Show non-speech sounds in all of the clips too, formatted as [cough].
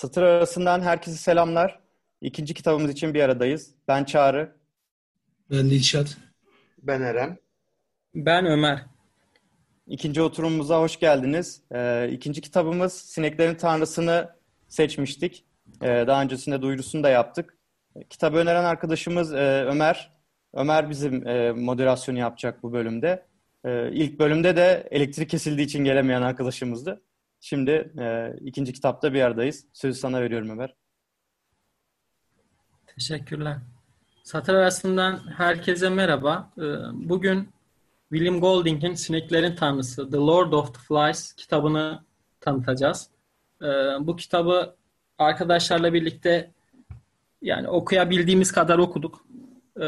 Satır arasından herkese selamlar. İkinci kitabımız için bir aradayız. Ben Çağrı. Ben Dilşat. Ben Eren. Ben Ömer. İkinci oturumumuza hoş geldiniz. Ee, ikinci kitabımız Sineklerin Tanrısı'nı seçmiştik. Ee, daha öncesinde duyurusunu da yaptık. Kitabı öneren arkadaşımız e, Ömer. Ömer bizim e, moderasyonu yapacak bu bölümde. E, ilk bölümde de elektrik kesildiği için gelemeyen arkadaşımızdı. Şimdi e, ikinci kitapta bir aradayız. Sözü sana veriyorum Ömer. Teşekkürler. Satır arasından herkese merhaba. Ee, bugün William Golding'in Sineklerin Tanrısı The Lord of the Flies kitabını tanıtacağız. Ee, bu kitabı arkadaşlarla birlikte yani okuyabildiğimiz kadar okuduk. Ee,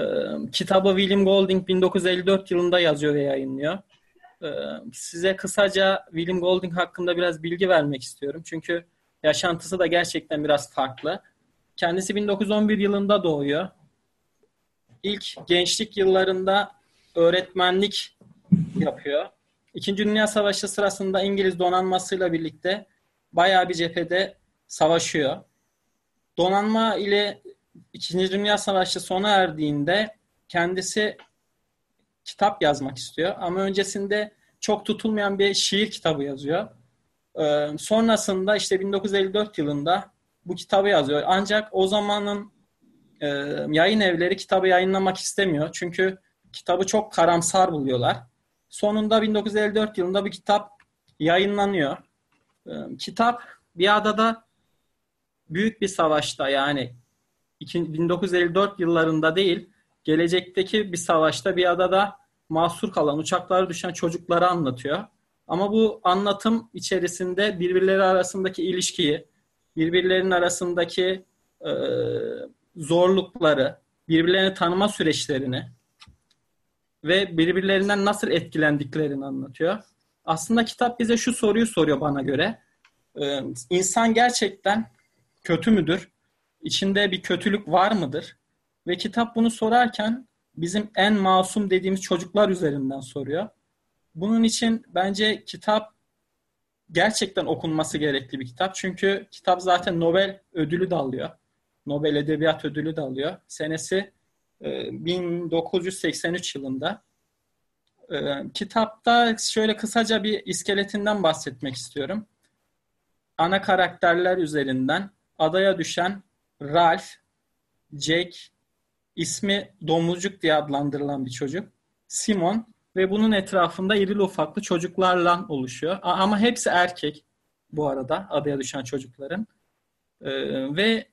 kitabı William Golding 1954 yılında yazıyor ve yayınlıyor. Size kısaca William Golding hakkında biraz bilgi vermek istiyorum. Çünkü yaşantısı da gerçekten biraz farklı. Kendisi 1911 yılında doğuyor. İlk gençlik yıllarında öğretmenlik yapıyor. İkinci Dünya Savaşı sırasında İngiliz donanmasıyla birlikte bayağı bir cephede savaşıyor. Donanma ile İkinci Dünya Savaşı sona erdiğinde kendisi kitap yazmak istiyor. Ama öncesinde çok tutulmayan bir şiir kitabı yazıyor. Ee, sonrasında işte 1954 yılında bu kitabı yazıyor. Ancak o zamanın e, yayın evleri kitabı yayınlamak istemiyor. Çünkü kitabı çok karamsar buluyorlar. Sonunda 1954 yılında bir kitap yayınlanıyor. E, kitap bir adada büyük bir savaşta yani 1954 yıllarında değil gelecekteki bir savaşta bir adada mahsur kalan, uçaklara düşen çocukları anlatıyor. Ama bu anlatım içerisinde birbirleri arasındaki ilişkiyi, birbirlerinin arasındaki e, zorlukları, birbirlerini tanıma süreçlerini ve birbirlerinden nasıl etkilendiklerini anlatıyor. Aslında kitap bize şu soruyu soruyor bana göre. Ee, insan gerçekten kötü müdür? İçinde bir kötülük var mıdır? Ve kitap bunu sorarken bizim en masum dediğimiz çocuklar üzerinden soruyor. Bunun için bence kitap gerçekten okunması gerekli bir kitap. Çünkü kitap zaten Nobel ödülü de alıyor. Nobel Edebiyat Ödülü de alıyor. Senesi 1983 e, yılında. E, kitapta şöyle kısaca bir iskeletinden bahsetmek istiyorum. Ana karakterler üzerinden adaya düşen Ralph, Jack, ismi domuzcuk diye adlandırılan bir çocuk. Simon ve bunun etrafında irili ufaklı çocuklarla oluşuyor. Ama hepsi erkek bu arada adaya düşen çocukların. Ee, ve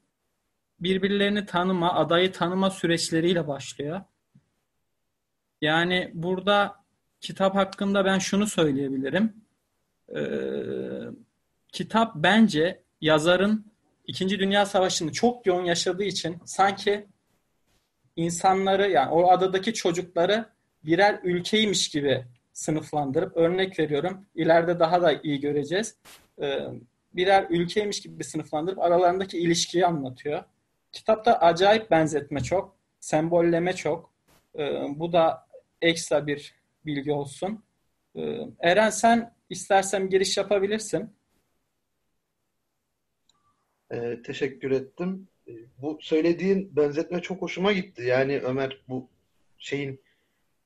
birbirlerini tanıma, adayı tanıma süreçleriyle başlıyor. Yani burada kitap hakkında ben şunu söyleyebilirim. Ee, kitap bence yazarın İkinci Dünya Savaşı'nı çok yoğun yaşadığı için sanki insanları yani o adadaki çocukları birer ülkeymiş gibi sınıflandırıp örnek veriyorum. İleride daha da iyi göreceğiz. Ee, birer ülkeymiş gibi sınıflandırıp aralarındaki ilişkiyi anlatıyor. Kitapta acayip benzetme çok, sembolleme çok. Ee, bu da ekstra bir bilgi olsun. Ee, Eren sen istersen giriş yapabilirsin. Ee, teşekkür ettim. Ee, bu söylediğin benzetme çok hoşuma gitti. Yani Ömer bu şeyin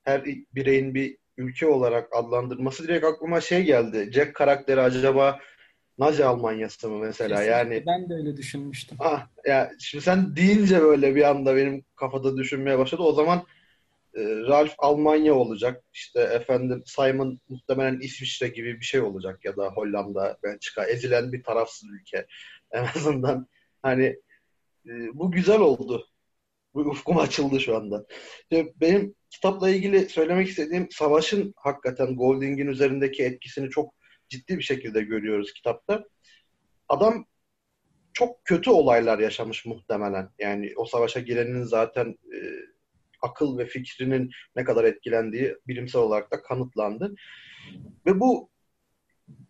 her bireyin bir ülke olarak adlandırması direkt aklıma şey geldi. Jack karakteri acaba Nazi Almanyası mı mesela Kesinlikle. yani? Ben de öyle düşünmüştüm. Ah, ya şimdi sen deyince böyle bir anda benim kafada düşünmeye başladı. O zaman e, Ralph Almanya olacak. İşte efendim Simon muhtemelen İsviçre gibi bir şey olacak ya da Hollanda, Belçika. Ezilen bir tarafsız ülke. [laughs] En azından hani bu güzel oldu. Bu ufkum açıldı şu anda. Benim kitapla ilgili söylemek istediğim savaşın hakikaten Golding'in üzerindeki etkisini çok ciddi bir şekilde görüyoruz kitapta. Adam çok kötü olaylar yaşamış muhtemelen. Yani o savaşa girenin zaten e, akıl ve fikrinin ne kadar etkilendiği bilimsel olarak da kanıtlandı. Ve bu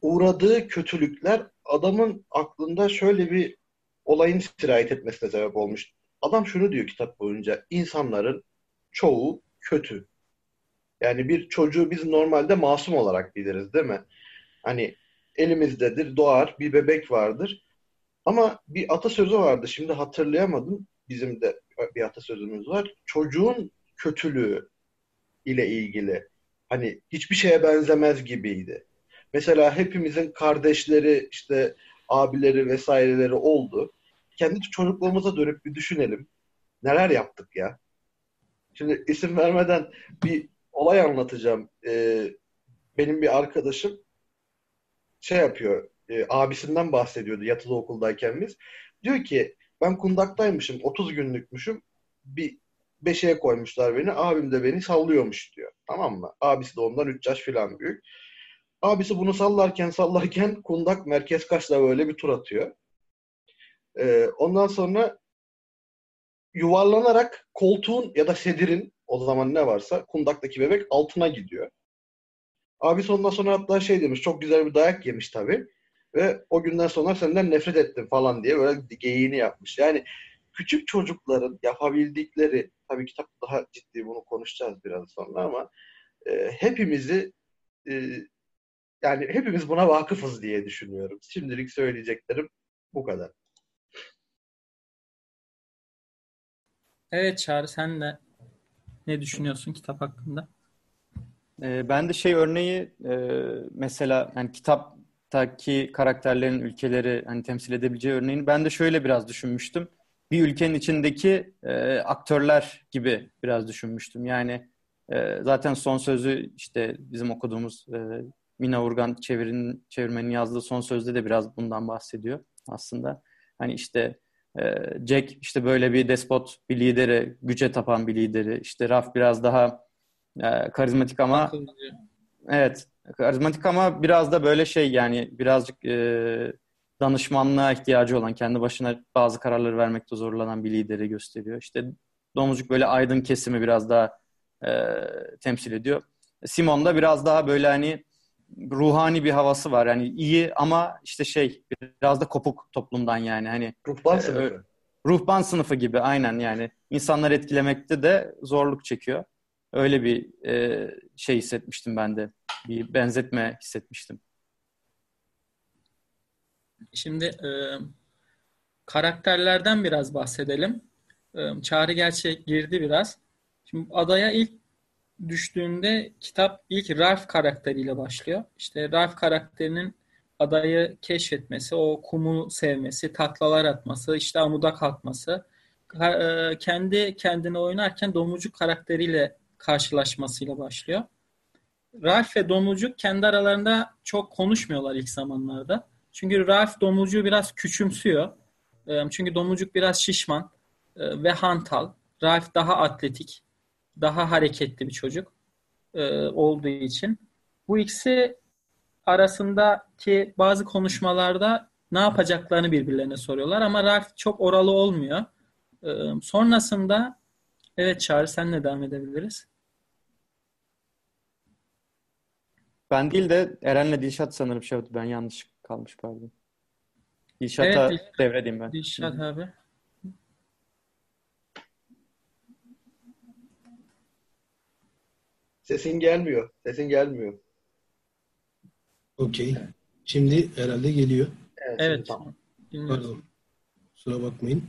uğradığı kötülükler adamın aklında şöyle bir olayın sirayet etmesine sebep olmuş. Adam şunu diyor kitap boyunca. insanların çoğu kötü. Yani bir çocuğu biz normalde masum olarak biliriz değil mi? Hani elimizdedir, doğar, bir bebek vardır. Ama bir atasözü vardı. Şimdi hatırlayamadım. Bizim de bir atasözümüz var. Çocuğun kötülüğü ile ilgili. Hani hiçbir şeye benzemez gibiydi. Mesela hepimizin kardeşleri, işte abileri vesaireleri oldu. Kendi çocukluğumuza dönüp bir düşünelim. Neler yaptık ya? Şimdi isim vermeden bir olay anlatacağım. Ee, benim bir arkadaşım şey yapıyor, e, abisinden bahsediyordu yatılı okuldayken biz. Diyor ki ben kundaktaymışım, 30 günlükmüşüm. Bir beşiğe koymuşlar beni. Abim de beni sallıyormuş diyor. Tamam mı? Abisi de ondan 3 yaş falan büyük. Abisi bunu sallarken sallarken [laughs] kundak merkez kaçla böyle bir tur atıyor. Ee, ondan sonra yuvarlanarak koltuğun ya da sedirin o zaman ne varsa kundaktaki bebek altına gidiyor. Abisi ondan sonra hatta şey demiş çok güzel bir dayak yemiş tabii. Ve o günden sonra senden nefret ettim falan diye böyle geyiğini yapmış. Yani küçük çocukların yapabildikleri, tabii kitap daha ciddi bunu konuşacağız biraz sonra ama e, hepimizi e, yani hepimiz buna vakıfız diye düşünüyorum. Şimdilik söyleyeceklerim bu kadar. Evet Çağrı sen de ne düşünüyorsun kitap hakkında? Ee, ben de şey örneği e, mesela yani kitaptaki karakterlerin ülkeleri hani temsil edebileceği örneğini ben de şöyle biraz düşünmüştüm. Bir ülkenin içindeki e, aktörler gibi biraz düşünmüştüm. Yani e, zaten son sözü işte bizim okuduğumuz e, Mina Urgan çevirinin çevirmenin yazdığı son sözde de biraz bundan bahsediyor aslında. Hani işte e, Jack işte böyle bir despot, bir lideri, güce tapan bir lideri. İşte Raf biraz daha e, karizmatik ama evet karizmatik ama biraz da böyle şey yani birazcık e, danışmanlığa ihtiyacı olan, kendi başına bazı kararları vermekte zorlanan bir lideri gösteriyor. İşte Domuzcuk böyle aydın kesimi biraz daha e, temsil ediyor. Simon da biraz daha böyle hani ruhani bir havası var. Yani iyi ama işte şey biraz da kopuk toplumdan yani. Hani Ruhban Ee, sınıfı. ruhban sınıfı gibi aynen yani. insanları etkilemekte de zorluk çekiyor. Öyle bir e, şey hissetmiştim ben de. Bir benzetme hissetmiştim. Şimdi e, karakterlerden biraz bahsedelim. E, Çağrı gerçi girdi biraz. Şimdi adaya ilk düştüğünde kitap ilk Ralph karakteriyle başlıyor. İşte Ralph karakterinin adayı keşfetmesi, o kumu sevmesi, taklalar atması, işte amuda kalkması, e, kendi kendine oynarken Domuzcuk karakteriyle karşılaşmasıyla başlıyor. Ralph ve Domuzcuk kendi aralarında çok konuşmuyorlar ilk zamanlarda. Çünkü Ralph Domuzcuk'u biraz küçümsüyor. E, Çünkü Domuzcuk biraz şişman e, ve hantal. Ralph daha atletik, daha hareketli bir çocuk e, olduğu için. Bu ikisi arasındaki bazı konuşmalarda ne yapacaklarını birbirlerine soruyorlar ama Ralph çok oralı olmuyor. E, Sonrasında evet Çağrı senle devam edebiliriz. Ben değil de Eren'le Dilşat sanırım şey yaptı. Ben yanlış kalmış pardon. Dilşat'a Evet, devredeyim ben. Dilşat abi. Sesin gelmiyor. Sesin gelmiyor. Okey. Şimdi herhalde geliyor. Evet. Evet. tamam. Pardon. Kusura bakmayın.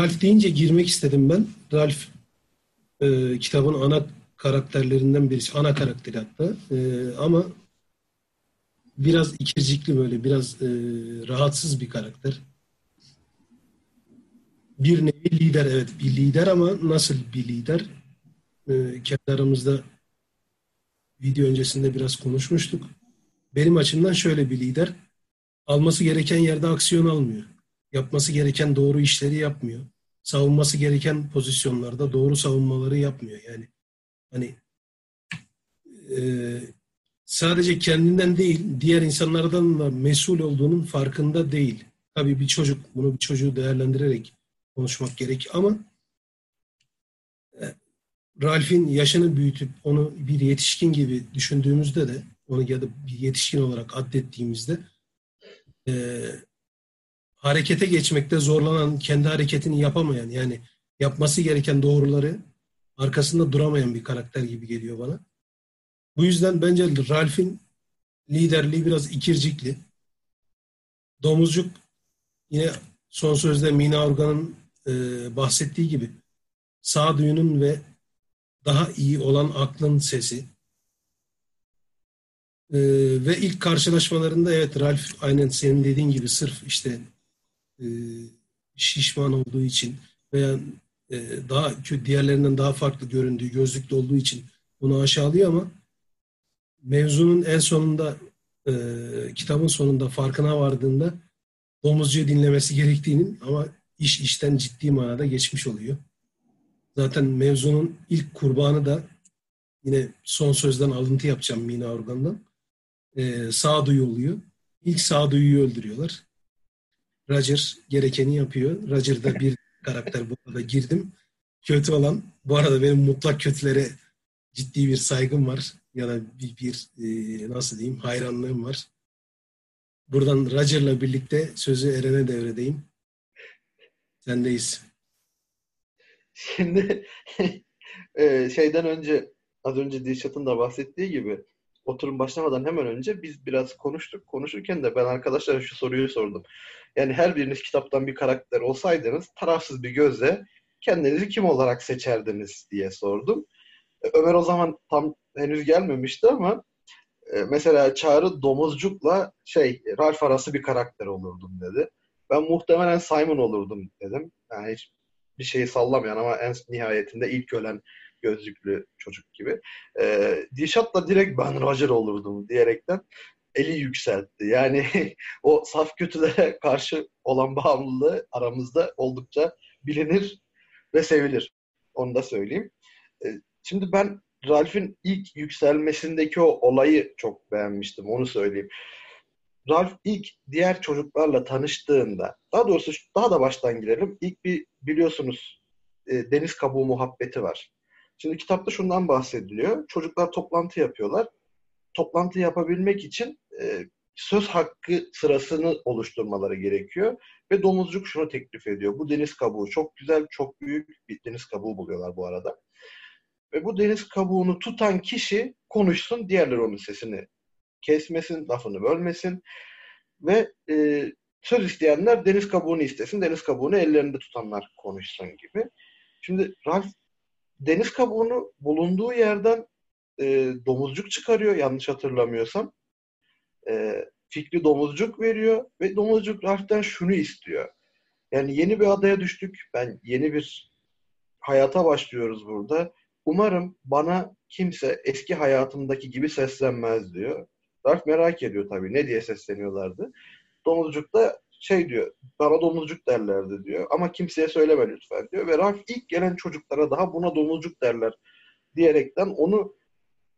Ralph deyince girmek istedim ben. Ralph e, kitabın ana karakterlerinden birisi. Ana karakteri hatta. E, ama biraz ikircikli böyle. Biraz e, rahatsız bir karakter. Bir nevi lider evet. Bir lider ama nasıl bir lider? E, kendi aramızda video öncesinde biraz konuşmuştuk. Benim açımdan şöyle bir lider. Alması gereken yerde aksiyon almıyor. Yapması gereken doğru işleri yapmıyor. Savunması gereken pozisyonlarda doğru savunmaları yapmıyor. Yani hani e, sadece kendinden değil, diğer insanlardan da mesul olduğunun farkında değil. Tabii bir çocuk, bunu bir çocuğu değerlendirerek konuşmak gerek ama Ralph'in yaşını büyütüp onu bir yetişkin gibi düşündüğümüzde de onu ya da bir yetişkin olarak addettiğimizde e, harekete geçmekte zorlanan, kendi hareketini yapamayan yani yapması gereken doğruları arkasında duramayan bir karakter gibi geliyor bana. Bu yüzden bence Ralph'in liderliği biraz ikircikli. Domuzcuk yine son sözde Mina Organ'ın e, bahsettiği gibi sağduyunun ve daha iyi olan aklın sesi. E, ve ilk karşılaşmalarında evet Ralph aynen senin dediğin gibi sırf işte e, şişman olduğu için veya e, daha diğerlerinden daha farklı göründüğü, gözlüklü olduğu için onu aşağılıyor ama mevzunun en sonunda e, kitabın sonunda farkına vardığında domuzcuyu dinlemesi gerektiğinin ama iş işten ciddi manada geçmiş oluyor. Zaten mevzunun ilk kurbanı da yine son sözden alıntı yapacağım Mina Organ'dan. E, sağduyu oluyor. İlk sağduyuyu öldürüyorlar. Roger gerekeni yapıyor. Roger da bir [laughs] karakter bu arada girdim. Kötü olan, bu arada benim mutlak kötülere ciddi bir saygım var. Ya da bir, bir e, nasıl diyeyim hayranlığım var. Buradan Roger'la birlikte sözü Eren'e devredeyim. Sendeyiz. Şimdi [laughs] şeyden önce az önce Dilşat'ın da bahsettiği gibi oturum başlamadan hemen önce biz biraz konuştuk. Konuşurken de ben arkadaşlara şu soruyu sordum. Yani her biriniz kitaptan bir karakter olsaydınız tarafsız bir gözle kendinizi kim olarak seçerdiniz diye sordum. E, Ömer o zaman tam henüz gelmemişti ama e, mesela Çağrı domuzcukla şey Ralph arası bir karakter olurdum dedi. Ben muhtemelen Simon olurdum dedim. Yani hiç bir şeyi sallamayan ama en nihayetinde ilk ölen gözlüklü çocuk gibi. E, Dişat da direkt ben Roger olurdum diyerekten eli yükseltti. Yani [laughs] o saf kötülere karşı olan bağımlılığı aramızda oldukça bilinir ve sevilir. Onu da söyleyeyim. E, şimdi ben Ralph'in ilk yükselmesindeki o olayı çok beğenmiştim. Onu söyleyeyim. Ralph ilk diğer çocuklarla tanıştığında, daha doğrusu daha da baştan girelim. İlk bir biliyorsunuz e, deniz kabuğu muhabbeti var. Şimdi kitapta şundan bahsediliyor. Çocuklar toplantı yapıyorlar. Toplantı yapabilmek için e, söz hakkı sırasını oluşturmaları gerekiyor. Ve domuzcuk şunu teklif ediyor. Bu deniz kabuğu çok güzel, çok büyük bir deniz kabuğu buluyorlar bu arada. Ve bu deniz kabuğunu tutan kişi konuşsun, diğerleri onun sesini kesmesin, lafını bölmesin. Ve e, söz isteyenler deniz kabuğunu istesin, deniz kabuğunu ellerinde tutanlar konuşsun gibi. Şimdi Ralph deniz kabuğunu bulunduğu yerden e, domuzcuk çıkarıyor yanlış hatırlamıyorsam. E, fikri domuzcuk veriyor ve domuzcuk Ralph'ten şunu istiyor. Yani yeni bir adaya düştük. Ben yeni bir hayata başlıyoruz burada. Umarım bana kimse eski hayatımdaki gibi seslenmez diyor. Ralph merak ediyor tabii ne diye sesleniyorlardı. Domuzcuk da şey diyor, bana domuzcuk derlerdi diyor. Ama kimseye söyleme lütfen diyor. Ve Ralph ilk gelen çocuklara daha buna domuzcuk derler diyerekten onu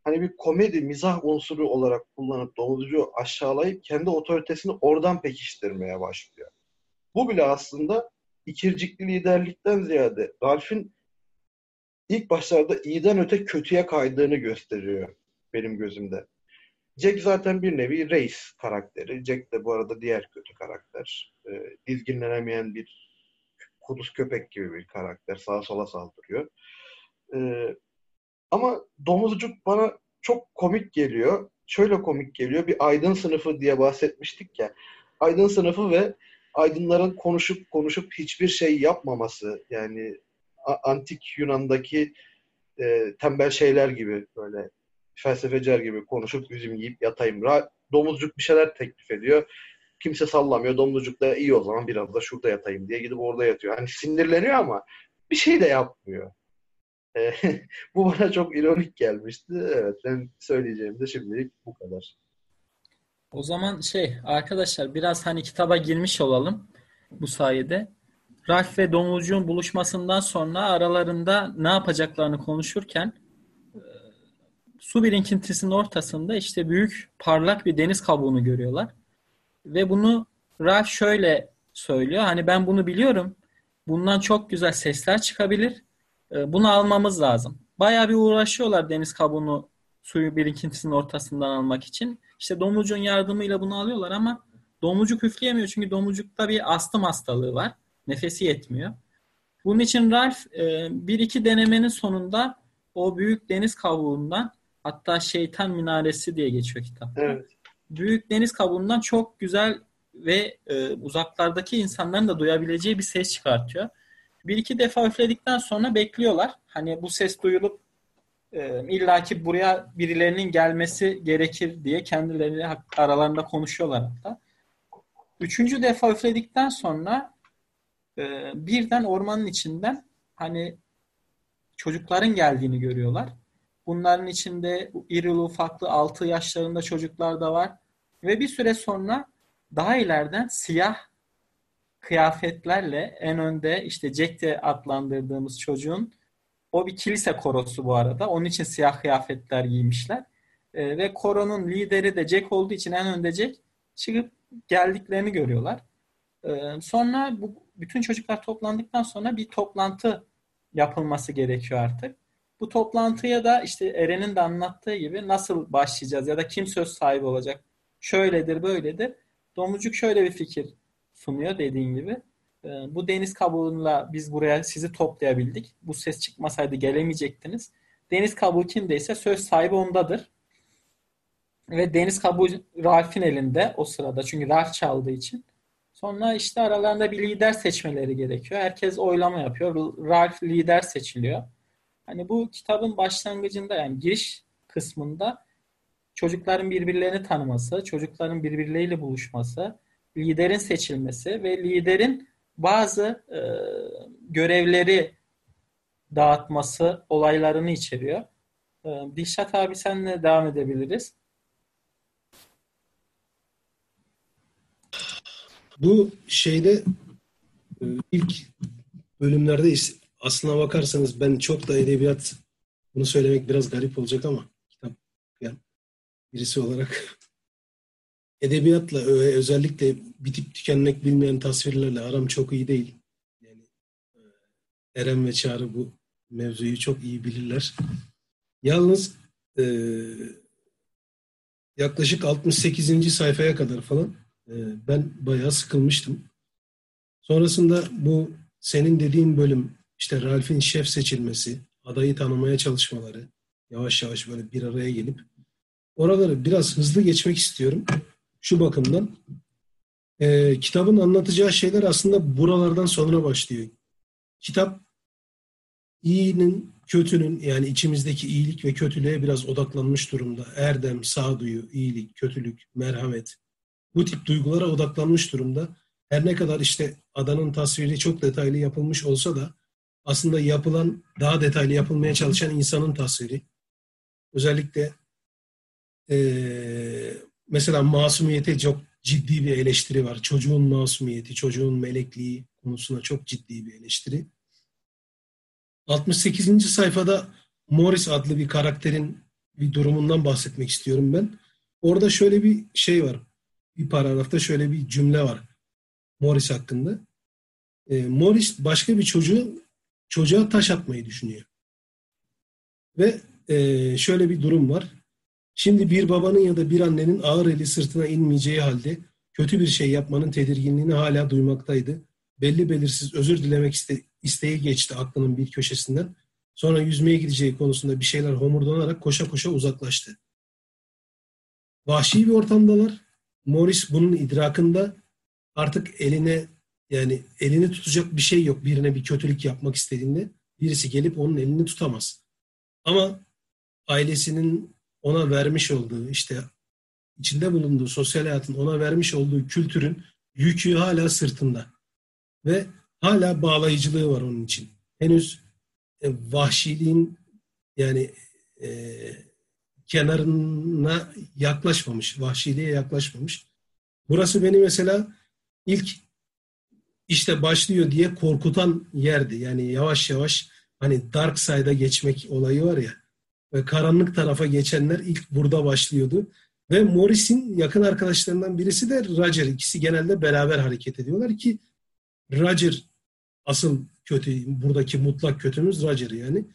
hani bir komedi, mizah unsuru olarak kullanıp domuzcuğu aşağılayıp kendi otoritesini oradan pekiştirmeye başlıyor. Bu bile aslında ikircikli liderlikten ziyade Ralph'in ilk başlarda iyiden öte kötüye kaydığını gösteriyor benim gözümde. Jack zaten bir nevi reis karakteri. Jack de bu arada diğer kötü karakter. E, dizginlenemeyen bir kuduz köpek gibi bir karakter. Sağa sola saldırıyor. E, ama domuzcuk bana çok komik geliyor. Şöyle komik geliyor. Bir aydın sınıfı diye bahsetmiştik ya. Aydın sınıfı ve aydınların konuşup konuşup hiçbir şey yapmaması. Yani antik Yunan'daki e, tembel şeyler gibi böyle felsefecer gibi konuşup üzüm yiyip yatayım. Ra domuzcuk bir şeyler teklif ediyor. Kimse sallamıyor. Domuzcuk da iyi o zaman biraz da şurada yatayım diye gidip orada yatıyor. Hani sinirleniyor ama bir şey de yapmıyor. E, [laughs] bu bana çok ironik gelmişti. Evet ben söyleyeceğim de şimdilik bu kadar. O zaman şey arkadaşlar biraz hani kitaba girmiş olalım bu sayede. Ralph ve Domuzcuğun buluşmasından sonra aralarında ne yapacaklarını konuşurken su birikintisinin ortasında işte büyük parlak bir deniz kabuğunu görüyorlar. Ve bunu Ralph şöyle söylüyor. Hani ben bunu biliyorum. Bundan çok güzel sesler çıkabilir. Ee, bunu almamız lazım. Bayağı bir uğraşıyorlar deniz kabuğunu suyu birikintisinin ortasından almak için. İşte domuzcuğun yardımıyla bunu alıyorlar ama domuzcuk üfleyemiyor. Çünkü domuzcukta bir astım hastalığı var. Nefesi yetmiyor. Bunun için Ralph e, bir iki denemenin sonunda o büyük deniz kabuğundan Hatta Şeytan Minaresi diye geçiyor kitap. Evet. Büyük deniz kabuğundan çok güzel ve e, uzaklardaki insanların da duyabileceği bir ses çıkartıyor. Bir iki defa üfledikten sonra bekliyorlar. Hani bu ses duyulup e, illaki buraya birilerinin gelmesi gerekir diye kendileri aralarında konuşuyorlar hatta. Üçüncü defa üfledikten sonra e, birden ormanın içinden hani çocukların geldiğini görüyorlar. Bunların içinde iri ufaklı 6 yaşlarında çocuklar da var. Ve bir süre sonra daha ileriden siyah kıyafetlerle en önde işte Jack de adlandırdığımız çocuğun o bir kilise korosu bu arada. Onun için siyah kıyafetler giymişler. E, ve koronun lideri de Jack olduğu için en önde Jack çıkıp geldiklerini görüyorlar. E, sonra bu bütün çocuklar toplandıktan sonra bir toplantı yapılması gerekiyor artık. Bu toplantıya da işte Eren'in de anlattığı gibi nasıl başlayacağız ya da kim söz sahibi olacak? Şöyledir, böyledir. Domuzcuk şöyle bir fikir sunuyor dediğin gibi. Ee, bu deniz kabuğuyla biz buraya sizi toplayabildik. Bu ses çıkmasaydı gelemeyecektiniz. Deniz kabuğu kimdeyse söz sahibi ondadır. Ve deniz kabuğu Ralph'in elinde o sırada. Çünkü Ralph çaldığı için. Sonra işte aralarında bir lider seçmeleri gerekiyor. Herkes oylama yapıyor. Ralph lider seçiliyor. Hani bu kitabın başlangıcında yani giriş kısmında çocukların birbirlerini tanıması, çocukların birbirleriyle buluşması, liderin seçilmesi ve liderin bazı e, görevleri dağıtması olaylarını içeriyor. E, Dilşat abi senle devam edebiliriz. Bu şeyde e, ilk bölümlerde aslına bakarsanız ben çok da edebiyat bunu söylemek biraz garip olacak ama kitap yani birisi olarak [laughs] edebiyatla özellikle bitip tükenmek bilmeyen tasvirlerle aram çok iyi değil. Yani e, Eren ve Çağrı bu mevzuyu çok iyi bilirler. Yalnız e, yaklaşık 68. sayfaya kadar falan e, ben bayağı sıkılmıştım. Sonrasında bu senin dediğin bölüm işte Ralph'in şef seçilmesi, adayı tanımaya çalışmaları, yavaş yavaş böyle bir araya gelip oraları biraz hızlı geçmek istiyorum. Şu bakımdan e, kitabın anlatacağı şeyler aslında buralardan sonra başlıyor. Kitap iyinin, kötünün yani içimizdeki iyilik ve kötülüğe biraz odaklanmış durumda. Erdem, sağduyu, iyilik, kötülük, merhamet bu tip duygulara odaklanmış durumda. Her ne kadar işte adanın tasviri çok detaylı yapılmış olsa da aslında yapılan, daha detaylı yapılmaya çalışan insanın tasviri. Özellikle e, mesela masumiyete çok ciddi bir eleştiri var. Çocuğun masumiyeti, çocuğun melekliği konusuna çok ciddi bir eleştiri. 68. sayfada Morris adlı bir karakterin bir durumundan bahsetmek istiyorum ben. Orada şöyle bir şey var. Bir paragrafta şöyle bir cümle var. Morris hakkında. E, Morris başka bir çocuğu çocuğa taş atmayı düşünüyor. Ve e, şöyle bir durum var. Şimdi bir babanın ya da bir annenin ağır eli sırtına inmeyeceği halde kötü bir şey yapmanın tedirginliğini hala duymaktaydı. Belli belirsiz özür dilemek iste, isteği geçti aklının bir köşesinden. Sonra yüzmeye gideceği konusunda bir şeyler homurdanarak koşa koşa uzaklaştı. Vahşi bir ortamdalar. Morris bunun idrakında artık eline yani elini tutacak bir şey yok birine bir kötülük yapmak istediğinde. Birisi gelip onun elini tutamaz. Ama ailesinin ona vermiş olduğu işte içinde bulunduğu sosyal hayatın ona vermiş olduğu kültürün yükü hala sırtında. Ve hala bağlayıcılığı var onun için. Henüz e, vahşiliğin yani e, kenarına yaklaşmamış, vahşiliğe yaklaşmamış. Burası beni mesela ilk işte başlıyor diye korkutan yerdi. Yani yavaş yavaş hani dark side'a geçmek olayı var ya ve karanlık tarafa geçenler ilk burada başlıyordu. Ve Morris'in yakın arkadaşlarından birisi de Roger. İkisi genelde beraber hareket ediyorlar ki Roger asıl kötü, buradaki mutlak kötümüz Roger yani.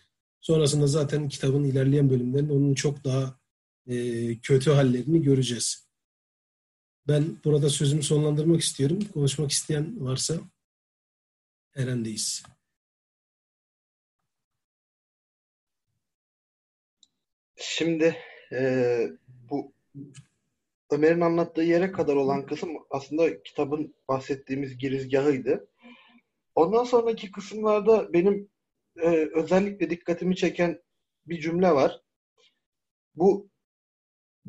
Sonrasında zaten kitabın ilerleyen bölümlerinde onun çok daha e, kötü hallerini göreceğiz. Ben burada sözümü sonlandırmak istiyorum. Konuşmak isteyen varsa Eren'deyiz. Şimdi e, bu Ömer'in anlattığı yere kadar olan kısım aslında kitabın bahsettiğimiz girizgahıydı. Ondan sonraki kısımlarda benim e, özellikle dikkatimi çeken bir cümle var. Bu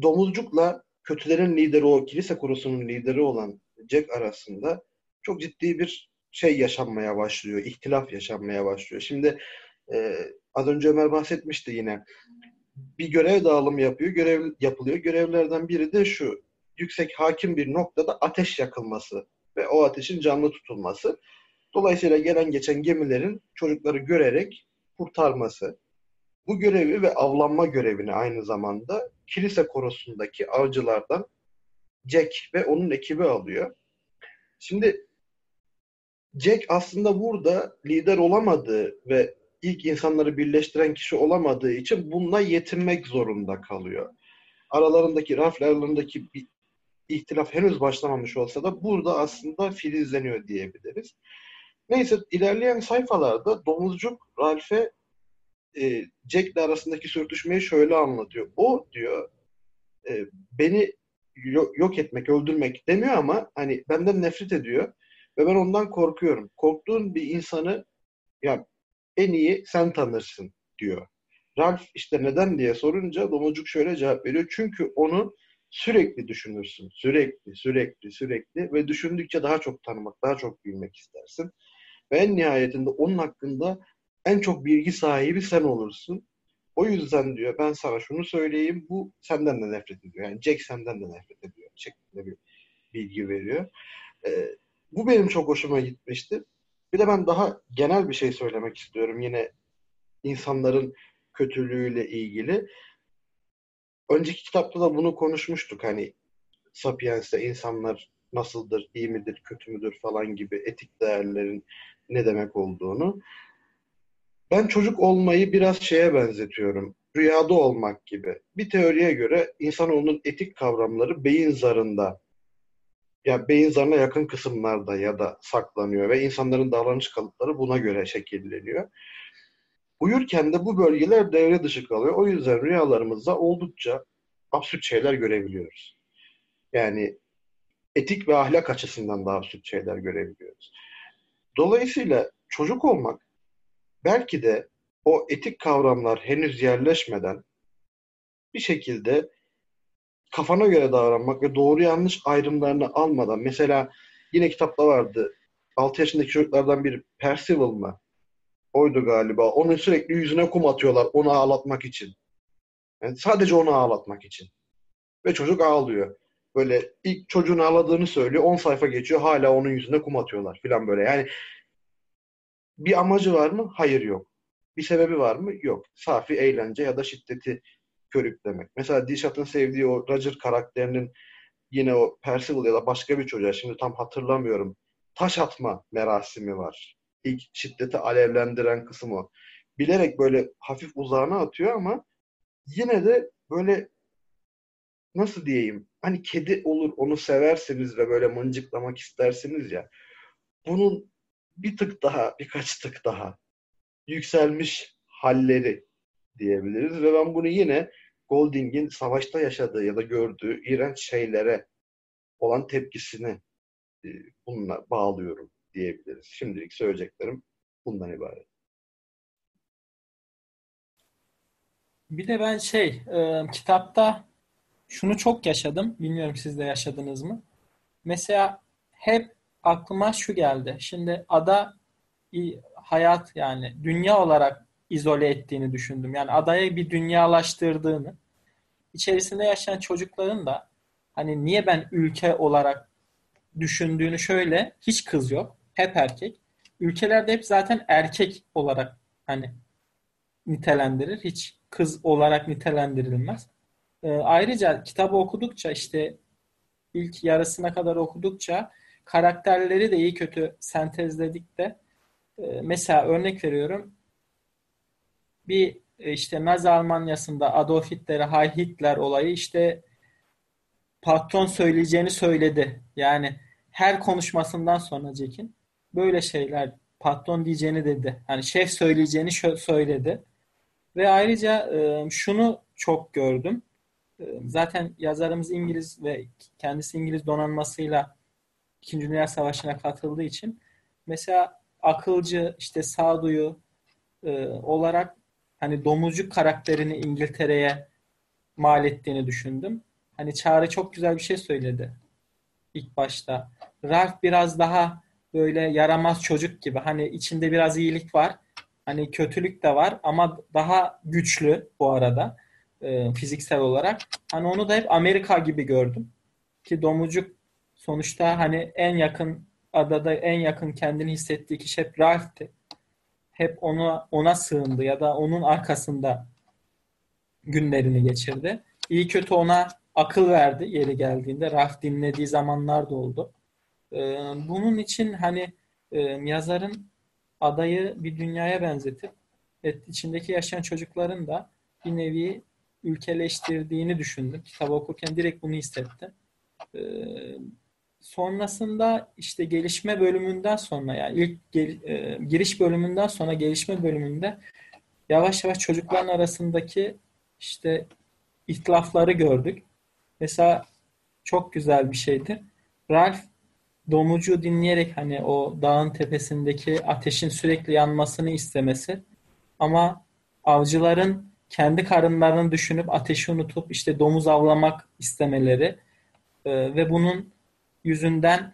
domuzcukla kötülerin lideri o kilise kurusunun lideri olan Jack arasında çok ciddi bir şey yaşanmaya başlıyor. ihtilaf yaşanmaya başlıyor. Şimdi e, az önce Ömer bahsetmişti yine. Bir görev dağılımı yapıyor. Görev yapılıyor. Görevlerden biri de şu. Yüksek hakim bir noktada ateş yakılması ve o ateşin canlı tutulması. Dolayısıyla gelen geçen gemilerin çocukları görerek kurtarması. Bu görevi ve avlanma görevini aynı zamanda kilise korosundaki avcılardan Jack ve onun ekibi alıyor. Şimdi Jack aslında burada lider olamadığı ve ilk insanları birleştiren kişi olamadığı için bununla yetinmek zorunda kalıyor. Aralarındaki, raf aralarındaki bir ihtilaf henüz başlamamış olsa da burada aslında filizleniyor diyebiliriz. Neyse ilerleyen sayfalarda domuzcuk Ralph'e e, Jack'le arasındaki sürtüşmeyi şöyle anlatıyor. O diyor e, beni yok etmek, öldürmek demiyor ama hani benden nefret ediyor ve ben ondan korkuyorum. Korktuğun bir insanı ya en iyi sen tanırsın diyor. Ralph işte neden diye sorunca domuzcuk şöyle cevap veriyor. Çünkü onu sürekli düşünürsün. Sürekli, sürekli, sürekli ve düşündükçe daha çok tanımak, daha çok bilmek istersin. Ve en nihayetinde onun hakkında en çok bilgi sahibi sen olursun. O yüzden diyor ben sana şunu söyleyeyim bu senden de nefret ediyor. Yani Jack senden de nefret ediyor şeklinde bir bilgi veriyor. Ee, bu benim çok hoşuma gitmişti. Bir de ben daha genel bir şey söylemek istiyorum yine insanların kötülüğüyle ilgili. Önceki kitapta da bunu konuşmuştuk. Hani Sapiens'te insanlar nasıldır, iyi midir, kötü müdür falan gibi etik değerlerin ne demek olduğunu. Ben çocuk olmayı biraz şeye benzetiyorum. Rüyada olmak gibi. Bir teoriye göre insanoğlunun etik kavramları beyin zarında ya beyin zarına yakın kısımlarda ya da saklanıyor ve insanların davranış kalıpları buna göre şekilleniyor. Uyurken de bu bölgeler devre dışı kalıyor. O yüzden rüyalarımızda oldukça absürt şeyler görebiliyoruz. Yani etik ve ahlak açısından da absürt şeyler görebiliyoruz. Dolayısıyla çocuk olmak belki de o etik kavramlar henüz yerleşmeden bir şekilde kafana göre davranmak ve doğru yanlış ayrımlarını almadan mesela yine kitapta vardı 6 yaşındaki çocuklardan biri Percival mı? Oydu galiba. Onun sürekli yüzüne kum atıyorlar onu ağlatmak için. Yani sadece onu ağlatmak için. Ve çocuk ağlıyor. Böyle ilk çocuğun ağladığını söylüyor. 10 sayfa geçiyor hala onun yüzüne kum atıyorlar filan böyle. Yani bir amacı var mı? Hayır yok. Bir sebebi var mı? Yok. Safi eğlence ya da şiddeti körüklemek. Mesela Dishot'ın sevdiği o Roger karakterinin yine o Percival ya da başka bir çocuğa şimdi tam hatırlamıyorum. Taş atma merasimi var. İlk şiddeti alevlendiren kısım o. Bilerek böyle hafif uzağına atıyor ama yine de böyle nasıl diyeyim hani kedi olur onu seversiniz ve böyle mıncıklamak istersiniz ya bunun bir tık daha birkaç tık daha yükselmiş halleri diyebiliriz ve ben bunu yine Golding'in savaşta yaşadığı ya da gördüğü iğrenç şeylere olan tepkisini e, bununla bağlıyorum diyebiliriz. Şimdilik söyleyeceklerim bundan ibaret. Bir de ben şey e, kitapta şunu çok yaşadım. Bilmiyorum siz de yaşadınız mı? Mesela hep aklıma şu geldi. Şimdi ada hayat yani dünya olarak izole ettiğini düşündüm. Yani adaya bir dünyalaştırdığını, içerisinde yaşayan çocukların da hani niye ben ülke olarak düşündüğünü şöyle hiç kız yok. Hep erkek. Ülkelerde hep zaten erkek olarak hani nitelendirir. Hiç kız olarak nitelendirilmez. Ee, ayrıca kitabı okudukça işte ilk yarısına kadar okudukça karakterleri de iyi kötü sentezledik de e, mesela örnek veriyorum bir e, işte Nazi Almanyası'nda Adolf Hitler'e Heil Hitler olayı işte patron söyleyeceğini söyledi. Yani her konuşmasından sonra Jack'in böyle şeyler patron diyeceğini dedi. Yani şef söyleyeceğini söyledi. Ve ayrıca e, şunu çok gördüm. E, zaten yazarımız İngiliz ve kendisi İngiliz donanmasıyla İkinci Dünya Savaşı'na katıldığı için mesela akılcı, işte sağduyu e, olarak hani domuzcuk karakterini İngiltere'ye mal ettiğini düşündüm. Hani Çağrı çok güzel bir şey söyledi ilk başta. Ralph biraz daha böyle yaramaz çocuk gibi. Hani içinde biraz iyilik var. Hani kötülük de var ama daha güçlü bu arada e, fiziksel olarak. Hani onu da hep Amerika gibi gördüm. Ki domuzcuk sonuçta hani en yakın adada en yakın kendini hissettiği kişi hep Ralph'ti. Hep onu ona sığındı ya da onun arkasında günlerini geçirdi. İyi kötü ona akıl verdi yeri geldiğinde. Ralph dinlediği zamanlar da oldu. Ee, bunun için hani e, yazarın adayı bir dünyaya benzetip et, içindeki yaşayan çocukların da bir nevi ülkeleştirdiğini düşündüm. Kitabı okurken direkt bunu hissettim. Sonrasında işte gelişme bölümünden sonra yani ilk gel, e, giriş bölümünden sonra gelişme bölümünde yavaş yavaş çocukların arasındaki işte ihtilafları gördük. Mesela çok güzel bir şeydi. Ralph domucu dinleyerek hani o dağın tepesindeki ateşin sürekli yanmasını istemesi ama avcıların kendi karınlarını düşünüp ateşi unutup işte domuz avlamak istemeleri e, ve bunun yüzünden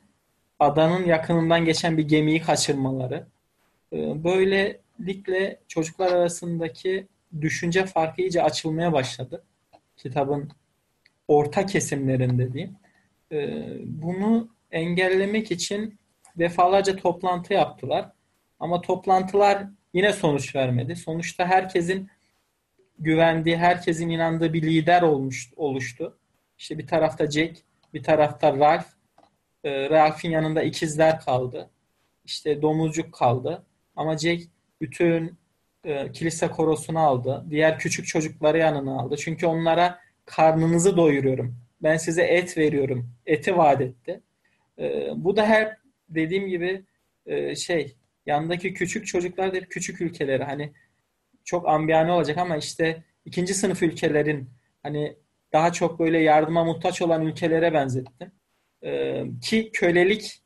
adanın yakınından geçen bir gemiyi kaçırmaları. E, böylelikle çocuklar arasındaki düşünce farkı iyice açılmaya başladı. Kitabın orta kesimlerinde diyeyim. E, bunu engellemek için defalarca toplantı yaptılar. Ama toplantılar yine sonuç vermedi. Sonuçta herkesin güvendiği, herkesin inandığı bir lider olmuş, oluştu. İşte bir tarafta Jack, bir tarafta Ralph. E, Ralph'in yanında ikizler kaldı. İşte domuzcuk kaldı. Ama Jack bütün e, kilise korosunu aldı. Diğer küçük çocukları yanına aldı. Çünkü onlara karnınızı doyuruyorum. Ben size et veriyorum. Eti vaat etti. E, bu da her dediğim gibi e, şey yandaki küçük çocuklar da küçük ülkeleri hani çok ambiyane olacak ama işte ikinci sınıf ülkelerin hani daha çok böyle yardıma muhtaç olan ülkelere benzettim. Ki kölelik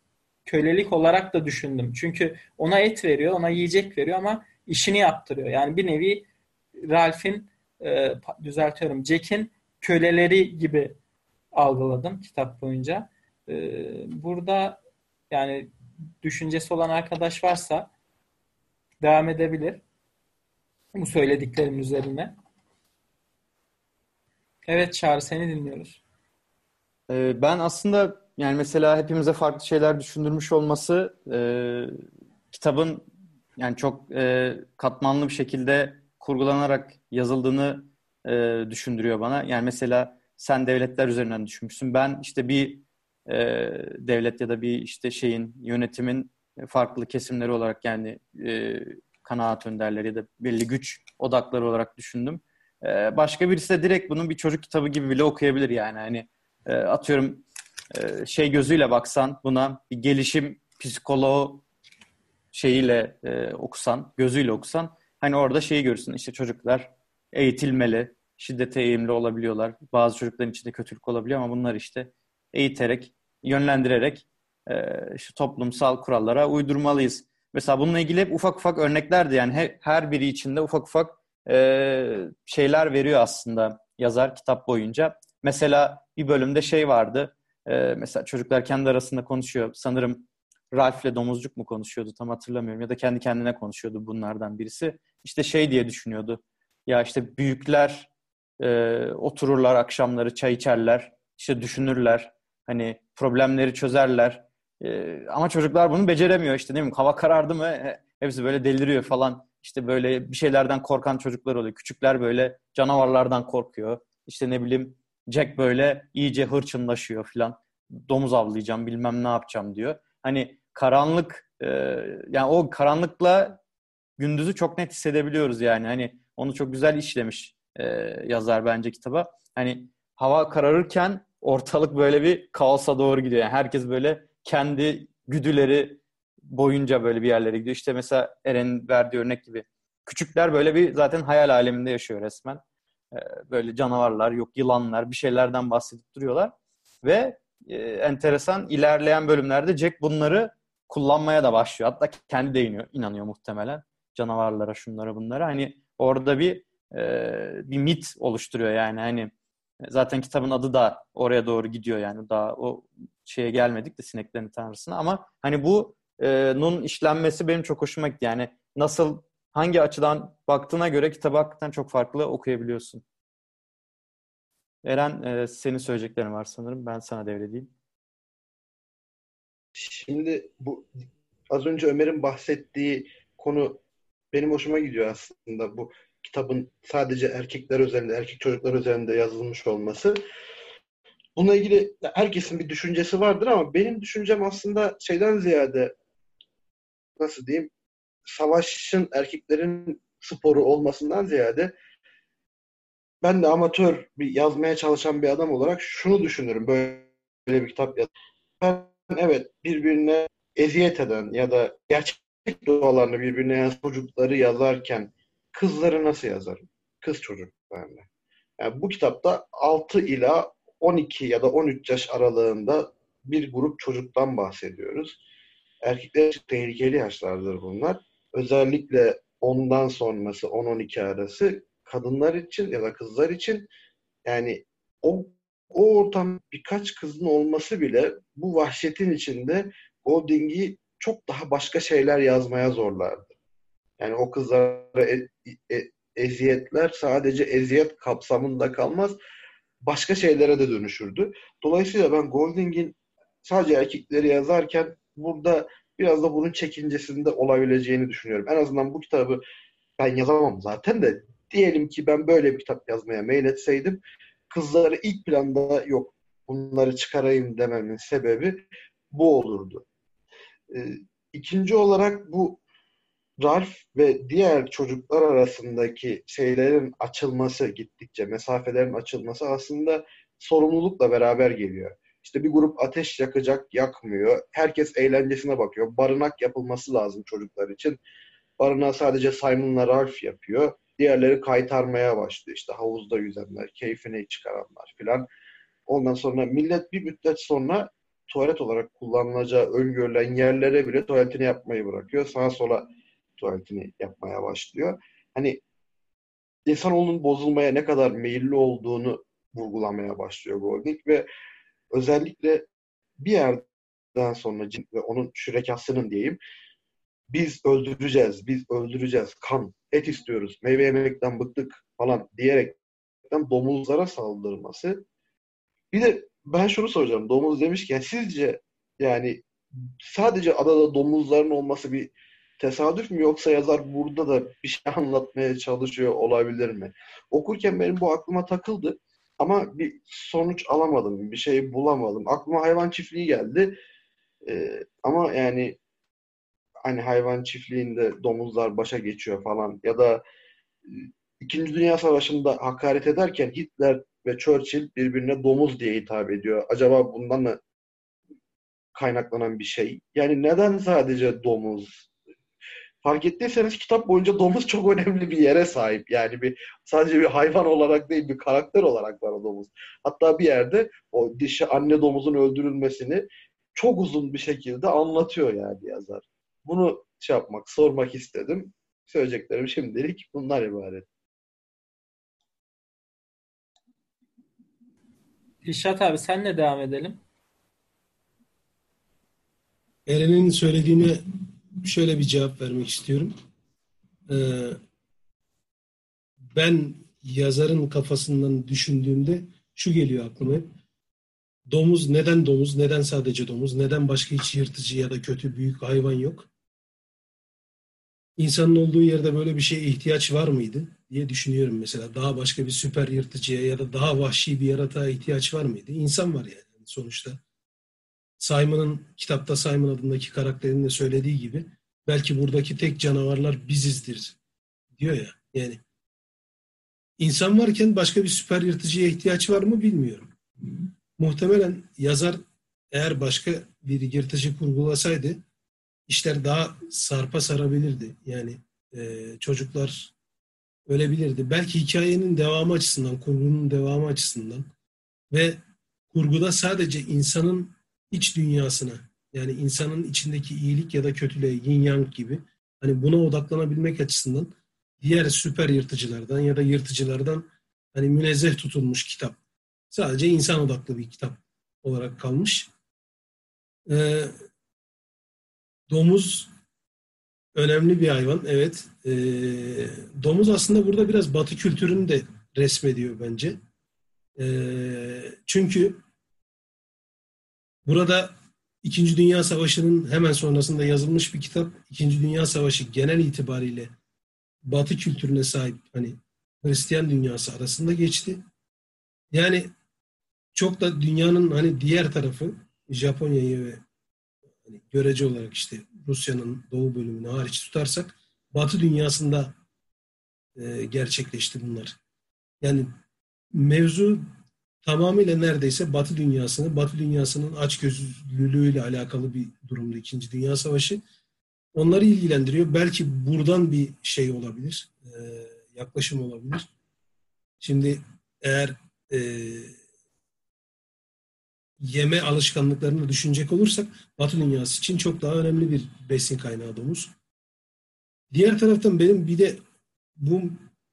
kölelik olarak da düşündüm. Çünkü ona et veriyor, ona yiyecek veriyor ama işini yaptırıyor. Yani bir nevi Ralph'in düzeltiyorum Jack'in köleleri gibi algıladım kitap boyunca. Burada yani düşüncesi olan arkadaş varsa devam edebilir. Bu söylediklerimin üzerine. Evet Çağrı seni dinliyoruz. Ben aslında yani mesela hepimize farklı şeyler düşündürmüş olması e, kitabın yani çok e, katmanlı bir şekilde kurgulanarak yazıldığını e, düşündürüyor bana. Yani mesela sen devletler üzerinden düşünmüşsün. Ben işte bir e, devlet ya da bir işte şeyin yönetimin farklı kesimleri olarak yani e, kanaat önderleri ya da belli güç odakları olarak düşündüm. E, başka birisi de direkt bunun bir çocuk kitabı gibi bile okuyabilir yani. Hani e, atıyorum e, şey gözüyle baksan buna bir gelişim psikoloğu şeyiyle e, okusan, gözüyle okusan hani orada şeyi görürsün işte çocuklar eğitilmeli, şiddete eğimli olabiliyorlar. Bazı çocukların içinde kötülük olabiliyor ama bunlar işte eğiterek, yönlendirerek e, işte toplumsal kurallara uydurmalıyız. Mesela bununla ilgili hep ufak ufak örneklerdi yani her, her biri içinde ufak ufak e, şeyler veriyor aslında yazar kitap boyunca. Mesela bir bölümde şey vardı. E, mesela çocuklar kendi arasında konuşuyor. Sanırım Ralph ile Domuzcuk mu konuşuyordu tam hatırlamıyorum. Ya da kendi kendine konuşuyordu bunlardan birisi. İşte şey diye düşünüyordu. Ya işte büyükler e, otururlar akşamları çay içerler. işte düşünürler. Hani problemleri çözerler. E, ama çocuklar bunu beceremiyor işte değil mi? Hava karardı mı hepsi böyle deliriyor falan. İşte böyle bir şeylerden korkan çocuklar oluyor. Küçükler böyle canavarlardan korkuyor. İşte ne bileyim Jack böyle iyice hırçınlaşıyor falan. Domuz avlayacağım bilmem ne yapacağım diyor. Hani karanlık e, yani o karanlıkla gündüzü çok net hissedebiliyoruz yani. Hani onu çok güzel işlemiş e, yazar bence kitaba. Hani hava kararırken ortalık böyle bir kaosa doğru gidiyor. Yani herkes böyle kendi güdüleri boyunca böyle bir yerlere gidiyor. İşte mesela Eren'in verdiği örnek gibi. Küçükler böyle bir zaten hayal aleminde yaşıyor resmen. E, böyle canavarlar, yok yılanlar, bir şeylerden bahsedip duruyorlar. Ve e, enteresan ilerleyen bölümlerde Jack bunları kullanmaya da başlıyor. Hatta kendi de iniyor, inanıyor muhtemelen canavarlara, şunlara, bunlara. Hani orada bir e, bir mit oluşturuyor yani. Hani zaten kitabın adı da oraya doğru gidiyor yani. Daha o şeye gelmedik de sineklerin tanrısına ama hani bu e, nun işlenmesi benim çok hoşuma gitti. Yani nasıl hangi açıdan baktığına göre kitabı hakikaten çok farklı okuyabiliyorsun. Eren e, senin söyleyeceklerin var sanırım. Ben sana devredeyim. Şimdi bu az önce Ömer'in bahsettiği konu benim hoşuma gidiyor aslında. Bu kitabın sadece erkekler üzerinde, erkek çocuklar üzerinde yazılmış olması. Bununla ilgili herkesin bir düşüncesi vardır ama benim düşüncem aslında şeyden ziyade nasıl diyeyim savaşın erkeklerin sporu olmasından ziyade ben de amatör bir yazmaya çalışan bir adam olarak şunu düşünürüm böyle bir kitap yaz. Ben evet birbirine eziyet eden ya da gerçek doğalarını birbirine yazan çocukları yazarken kızları nasıl yazarım? Kız çocuklarını. Yani bu kitapta 6 ila 12 ya da 13 yaş aralığında bir grup çocuktan bahsediyoruz. Erkekler için tehlikeli yaşlardır bunlar. Özellikle ondan sonrası 10-12 arası kadınlar için ya da kızlar için yani o o ortam birkaç kızın olması bile bu vahşetin içinde Golding'i çok daha başka şeyler yazmaya zorlardı. Yani o kızlara e, e, eziyetler sadece eziyet kapsamında kalmaz, başka şeylere de dönüşürdü. Dolayısıyla ben Golding'in sadece erkekleri yazarken burada biraz da bunun çekincesinde olabileceğini düşünüyorum. En azından bu kitabı ben yazamam zaten de diyelim ki ben böyle bir kitap yazmaya meyletseydim kızları ilk planda yok bunları çıkarayım dememin sebebi bu olurdu. Ee, ikinci olarak bu Ralph ve diğer çocuklar arasındaki şeylerin açılması gittikçe, mesafelerin açılması aslında sorumlulukla beraber geliyor. İşte bir grup ateş yakacak, yakmıyor. Herkes eğlencesine bakıyor. Barınak yapılması lazım çocuklar için. Barınağı sadece Simon'la Ralph yapıyor. Diğerleri kaytarmaya başlıyor. İşte havuzda yüzenler, keyfini çıkaranlar filan. Ondan sonra millet bir müddet sonra tuvalet olarak kullanılacağı öngörülen yerlere bile tuvaletini yapmayı bırakıyor. Sağa sola tuvaletini yapmaya başlıyor. Hani insanoğlunun bozulmaya ne kadar meyilli olduğunu vurgulamaya başlıyor Golding ve özellikle bir yerden sonra ve onun şürekasının diyeyim biz öldüreceğiz, biz öldüreceğiz, kan, et istiyoruz, meyve yemekten bıktık falan diyerekten domuzlara saldırması. Bir de ben şunu soracağım, domuz demişken sizce yani sadece adada domuzların olması bir tesadüf mü yoksa yazar burada da bir şey anlatmaya çalışıyor olabilir mi? Okurken benim bu aklıma takıldı ama bir sonuç alamadım, bir şey bulamadım. Aklıma hayvan çiftliği geldi. Ee, ama yani hani hayvan çiftliğinde domuzlar başa geçiyor falan ya da İkinci Dünya Savaşı'nda hakaret ederken Hitler ve Churchill birbirine domuz diye hitap ediyor. Acaba bundan mı kaynaklanan bir şey? Yani neden sadece domuz? Fark ettiyseniz kitap boyunca domuz çok önemli bir yere sahip. Yani bir sadece bir hayvan olarak değil bir karakter olarak var o domuz. Hatta bir yerde o dişi anne domuzun öldürülmesini çok uzun bir şekilde anlatıyor yani yazar. Bunu şey yapmak, sormak istedim. Söyleyeceklerim şimdilik bunlar ibaret. Rişat abi senle devam edelim. Eren'in söylediğine şöyle bir cevap vermek istiyorum. Ee, ben yazarın kafasından düşündüğümde şu geliyor aklıma. Domuz neden domuz? Neden sadece domuz? Neden başka hiç yırtıcı ya da kötü büyük hayvan yok? İnsanın olduğu yerde böyle bir şeye ihtiyaç var mıydı diye düşünüyorum mesela. Daha başka bir süper yırtıcıya ya da daha vahşi bir yaratığa ihtiyaç var mıydı? İnsan var yani sonuçta. Simon'ın kitapta Simon adındaki karakterin de söylediği gibi belki buradaki tek canavarlar bizizdir diyor ya. Yani insan varken başka bir süper yırtıcıya ihtiyaç var mı bilmiyorum. Muhtemelen yazar eğer başka bir yırtıcı kurgulasaydı işler daha sarpa sarabilirdi. Yani e, çocuklar ölebilirdi. Belki hikayenin devamı açısından, kurgunun devamı açısından ve kurguda sadece insanın iç dünyasına yani insanın içindeki iyilik ya da kötülüğe yin yang gibi hani buna odaklanabilmek açısından diğer süper yırtıcılardan ya da yırtıcılardan hani münezzeh tutulmuş kitap. Sadece insan odaklı bir kitap olarak kalmış. Ee, domuz önemli bir hayvan. Evet. Ee, domuz aslında burada biraz batı kültürünü de resmediyor bence. Ee, çünkü burada İkinci Dünya Savaşı'nın hemen sonrasında yazılmış bir kitap. İkinci Dünya Savaşı genel itibariyle Batı kültürüne sahip hani Hristiyan dünyası arasında geçti. Yani çok da dünyanın hani diğer tarafı Japonya'yı ve hani görece olarak işte Rusya'nın doğu bölümünü hariç tutarsak Batı dünyasında e, gerçekleşti bunlar. Yani mevzu tamamıyla neredeyse Batı dünyasını, Batı dünyasının açgözlülüğüyle alakalı bir durumda İkinci Dünya Savaşı. Onları ilgilendiriyor. Belki buradan bir şey olabilir, e, yaklaşım olabilir. Şimdi eğer e, yeme alışkanlıklarını düşünecek olursak Batı dünyası için çok daha önemli bir besin kaynağı domuz. Diğer taraftan benim bir de bu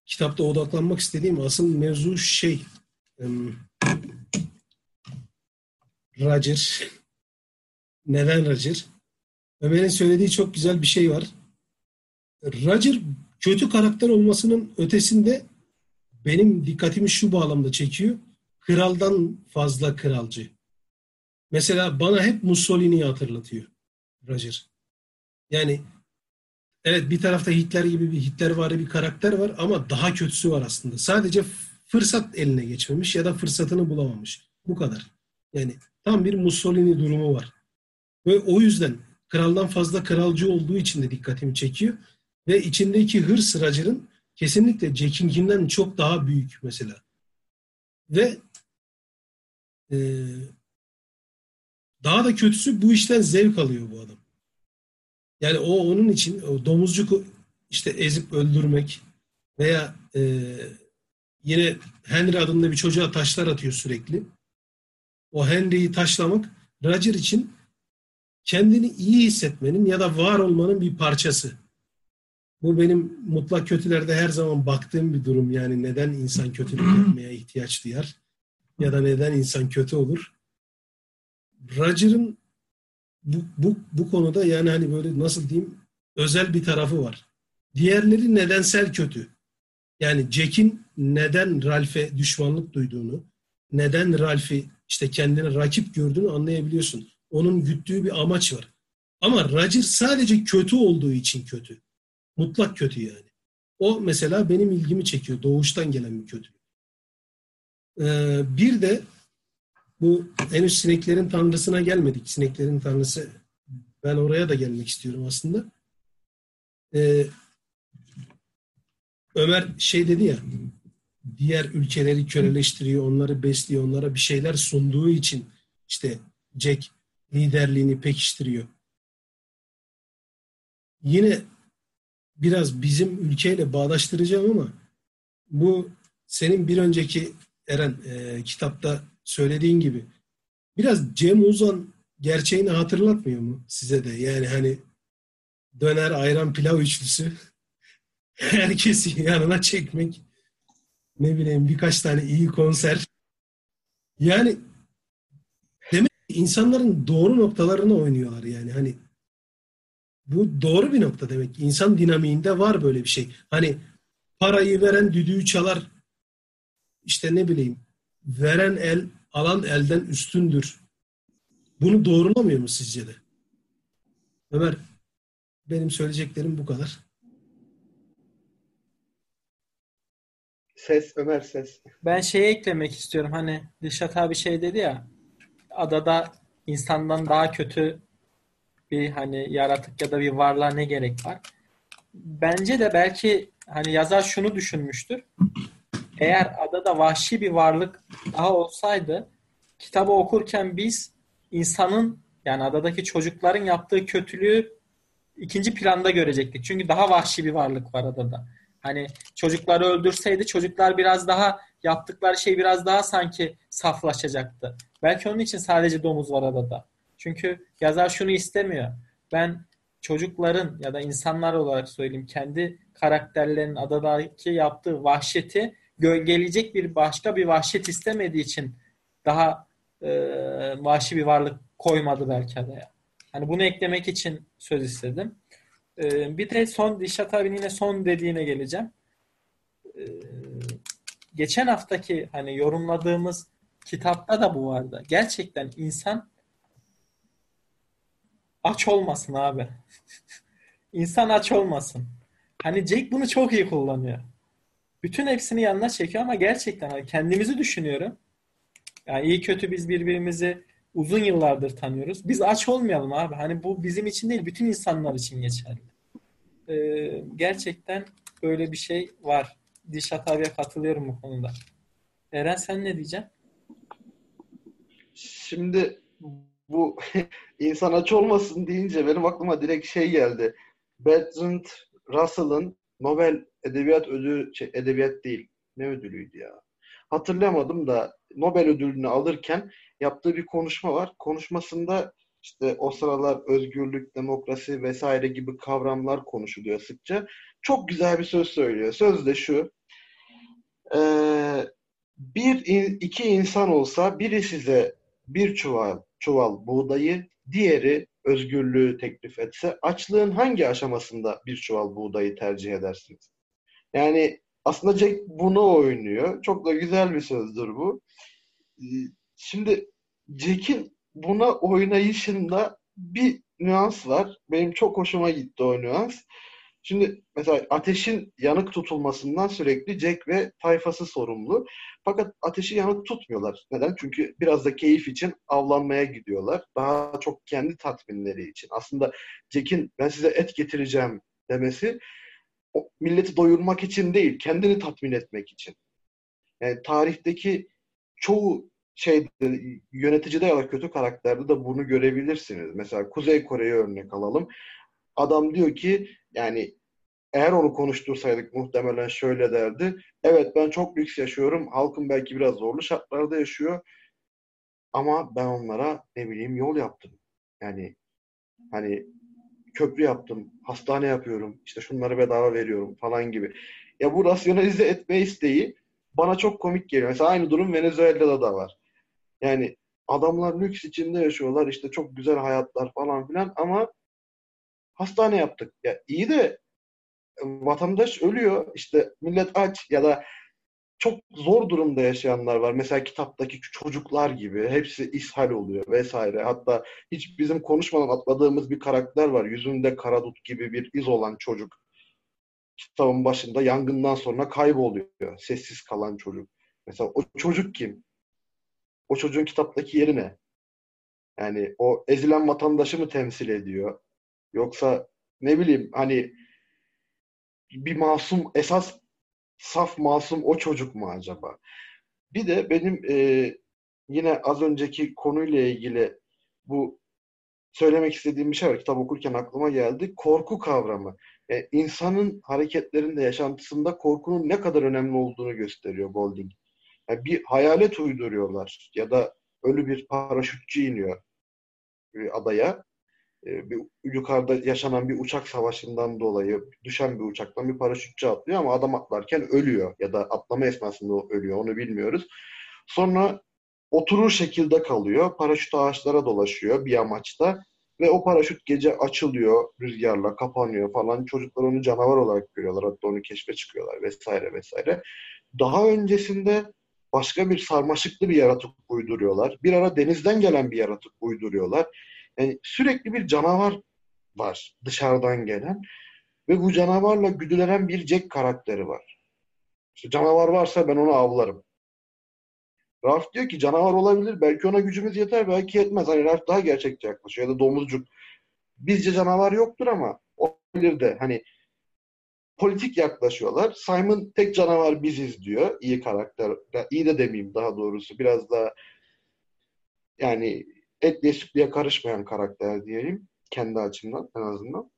kitapta odaklanmak istediğim asıl mevzu şey Roger. Neden Roger? Ömer'in söylediği çok güzel bir şey var. Roger kötü karakter olmasının ötesinde benim dikkatimi şu bağlamda çekiyor. Kraldan fazla kralcı. Mesela bana hep Mussolini'yi hatırlatıyor Roger. Yani evet bir tarafta Hitler gibi bir Hitler var bir karakter var ama daha kötüsü var aslında. Sadece fırsat eline geçmemiş ya da fırsatını bulamamış. Bu kadar. Yani tam bir Mussolini durumu var. Ve o yüzden kraldan fazla kralcı olduğu için de dikkatimi çekiyor. Ve içindeki hırs Roger'ın kesinlikle Jack'inkinden çok daha büyük mesela. Ve e, daha da kötüsü bu işten zevk alıyor bu adam. Yani o onun için o domuzcuk işte ezip öldürmek veya e, yine Henry adında bir çocuğa taşlar atıyor sürekli. O Henry'yi taşlamak Roger için kendini iyi hissetmenin ya da var olmanın bir parçası. Bu benim mutlak kötülerde her zaman baktığım bir durum. Yani neden insan kötülük [clears throat] yapmaya ihtiyaç duyar? Ya da neden insan kötü olur? Roger'ın bu, bu, bu konuda yani hani böyle nasıl diyeyim özel bir tarafı var. Diğerleri nedensel kötü. Yani Jack'in neden Ralph'e düşmanlık duyduğunu, neden Ralph'i işte kendine rakip gördüğünü anlayabiliyorsun. Onun güttüğü bir amaç var. Ama Roger sadece kötü olduğu için kötü. Mutlak kötü yani. O mesela benim ilgimi çekiyor. Doğuştan gelen bir kötü. Ee, bir de bu henüz sineklerin tanrısına gelmedik. Sineklerin tanrısı ben oraya da gelmek istiyorum aslında. Ee, Ömer şey dedi ya diğer ülkeleri köleleştiriyor, onları besliyor, onlara bir şeyler sunduğu için işte Jack liderliğini pekiştiriyor. Yine biraz bizim ülkeyle bağdaştıracağım ama bu senin bir önceki Eren e, kitapta söylediğin gibi biraz Cem Uzan gerçeğini hatırlatmıyor mu size de? Yani hani döner ayran pilav üçlüsü [laughs] herkesi yanına çekmek ne bileyim birkaç tane iyi konser yani demek ki insanların doğru noktalarını oynuyorlar yani hani bu doğru bir nokta demek. İnsan dinamiğinde var böyle bir şey. Hani parayı veren düdüğü çalar işte ne bileyim veren el alan elden üstündür. Bunu doğrulamıyor mu sizce de? Ömer benim söyleyeceklerim bu kadar. Ses Ömer ses. Ben şeye eklemek istiyorum. Hani Dişat abi şey dedi ya adada insandan daha kötü bir hani yaratık ya da bir varlığa ne gerek var? Bence de belki hani yazar şunu düşünmüştür. Eğer adada vahşi bir varlık daha olsaydı kitabı okurken biz insanın yani adadaki çocukların yaptığı kötülüğü ikinci planda görecektik. Çünkü daha vahşi bir varlık var adada. Hani çocukları öldürseydi çocuklar biraz daha yaptıkları şey biraz daha sanki saflaşacaktı. Belki onun için sadece domuz var adada. Çünkü yazar şunu istemiyor. Ben çocukların ya da insanlar olarak söyleyeyim kendi karakterlerinin adadaki yaptığı vahşeti gölgeleyecek bir başka bir vahşet istemediği için daha e, vahşi bir varlık koymadı belki adaya. Hani bunu eklemek için söz istedim. E, bir de son Dişat abinin yine son dediğine geleceğim. E, geçen haftaki hani yorumladığımız kitapta da bu vardı. Gerçekten insan aç olmasın abi. [laughs] İnsan aç olmasın. Hani Jack bunu çok iyi kullanıyor. Bütün hepsini yanına çekiyor ama gerçekten hani kendimizi düşünüyorum. Yani iyi kötü biz birbirimizi uzun yıllardır tanıyoruz. Biz aç olmayalım abi. Hani bu bizim için değil, bütün insanlar için geçerli. Ee, gerçekten böyle bir şey var. Dişat abiye katılıyorum bu konuda. Eren sen ne diyeceksin? Şimdi bu [laughs] insan aç olmasın deyince benim aklıma direkt şey geldi. Bertrand Russell'ın Nobel Edebiyat Ödülü, şey, edebiyat değil, ne ödülüydü ya? Hatırlamadım da Nobel ödülünü alırken yaptığı bir konuşma var. Konuşmasında işte o sıralar özgürlük, demokrasi vesaire gibi kavramlar konuşuluyor sıkça. Çok güzel bir söz söylüyor. Söz de şu. Ee, bir iki insan olsa biri size bir çuval çuval buğdayı, diğeri özgürlüğü teklif etse açlığın hangi aşamasında bir çuval buğdayı tercih edersiniz? Yani aslında Jack bunu oynuyor. Çok da güzel bir sözdür bu. Şimdi Jack'in buna oynayışında bir nüans var. Benim çok hoşuma gitti o nüans. Şimdi mesela ateşin yanık tutulmasından sürekli Jack ve tayfası sorumlu. Fakat ateşi yanık tutmuyorlar. Neden? Çünkü biraz da keyif için avlanmaya gidiyorlar. Daha çok kendi tatminleri için. Aslında Jack'in ben size et getireceğim demesi o milleti doyurmak için değil, kendini tatmin etmek için. Yani tarihteki çoğu şey yöneticide ya da kötü karakterde de bunu görebilirsiniz. Mesela Kuzey Kore'yi örnek alalım. Adam diyor ki yani eğer onu konuştursaydık muhtemelen şöyle derdi. Evet ben çok lüks yaşıyorum. Halkım belki biraz zorlu şartlarda yaşıyor. Ama ben onlara ne bileyim yol yaptım. Yani hani köprü yaptım, hastane yapıyorum, işte şunları bedava veriyorum falan gibi. Ya bu rasyonalize etme isteği bana çok komik geliyor. Mesela aynı durum Venezuela'da da var. Yani adamlar lüks içinde yaşıyorlar, işte çok güzel hayatlar falan filan ama hastane yaptık. Ya iyi de vatandaş ölüyor, işte millet aç ya da çok zor durumda yaşayanlar var. Mesela kitaptaki çocuklar gibi. Hepsi ishal oluyor vesaire. Hatta hiç bizim konuşmadan atladığımız bir karakter var. Yüzünde karadut gibi bir iz olan çocuk. Kitabın başında yangından sonra kayboluyor. Sessiz kalan çocuk. Mesela o çocuk kim? O çocuğun kitaptaki yeri ne? Yani o ezilen vatandaşı mı temsil ediyor? Yoksa ne bileyim hani bir masum esas saf masum o çocuk mu acaba? Bir de benim e, yine az önceki konuyla ilgili bu söylemek istediğim bir şey var. Kitap okurken aklıma geldi. Korku kavramı. E, insanın hareketlerinde, yaşantısında korkunun ne kadar önemli olduğunu gösteriyor Golding. Yani bir hayalet uyduruyorlar ya da ölü bir paraşütçü iniyor adaya. E, bir, yukarıda yaşanan bir uçak savaşından dolayı düşen bir uçaktan bir paraşütçü atlıyor ama adam atlarken ölüyor ya da atlama esnasında ölüyor onu bilmiyoruz. Sonra oturur şekilde kalıyor. Paraşüt ağaçlara dolaşıyor bir amaçta ve o paraşüt gece açılıyor rüzgarla kapanıyor falan. Çocuklar onu canavar olarak görüyorlar. Hatta onu keşfe çıkıyorlar vesaire vesaire. Daha öncesinde başka bir sarmaşıklı bir yaratık uyduruyorlar. Bir ara denizden gelen bir yaratık uyduruyorlar yani sürekli bir canavar var dışarıdan gelen ve bu canavarla güdülenen bir Jack karakteri var. İşte canavar varsa ben onu avlarım. Ralph diyor ki canavar olabilir. Belki ona gücümüz yeter. Belki yetmez. Hani Ralph daha gerçekçi yaklaşıyor. Ya da domuzcuk. Bizce canavar yoktur ama olabilir de. Hani politik yaklaşıyorlar. Simon tek canavar biziz diyor. İyi karakter. İyi de demeyeyim daha doğrusu. Biraz daha yani etliye sütlüye karışmayan karakter diyelim. Kendi açımdan en azından.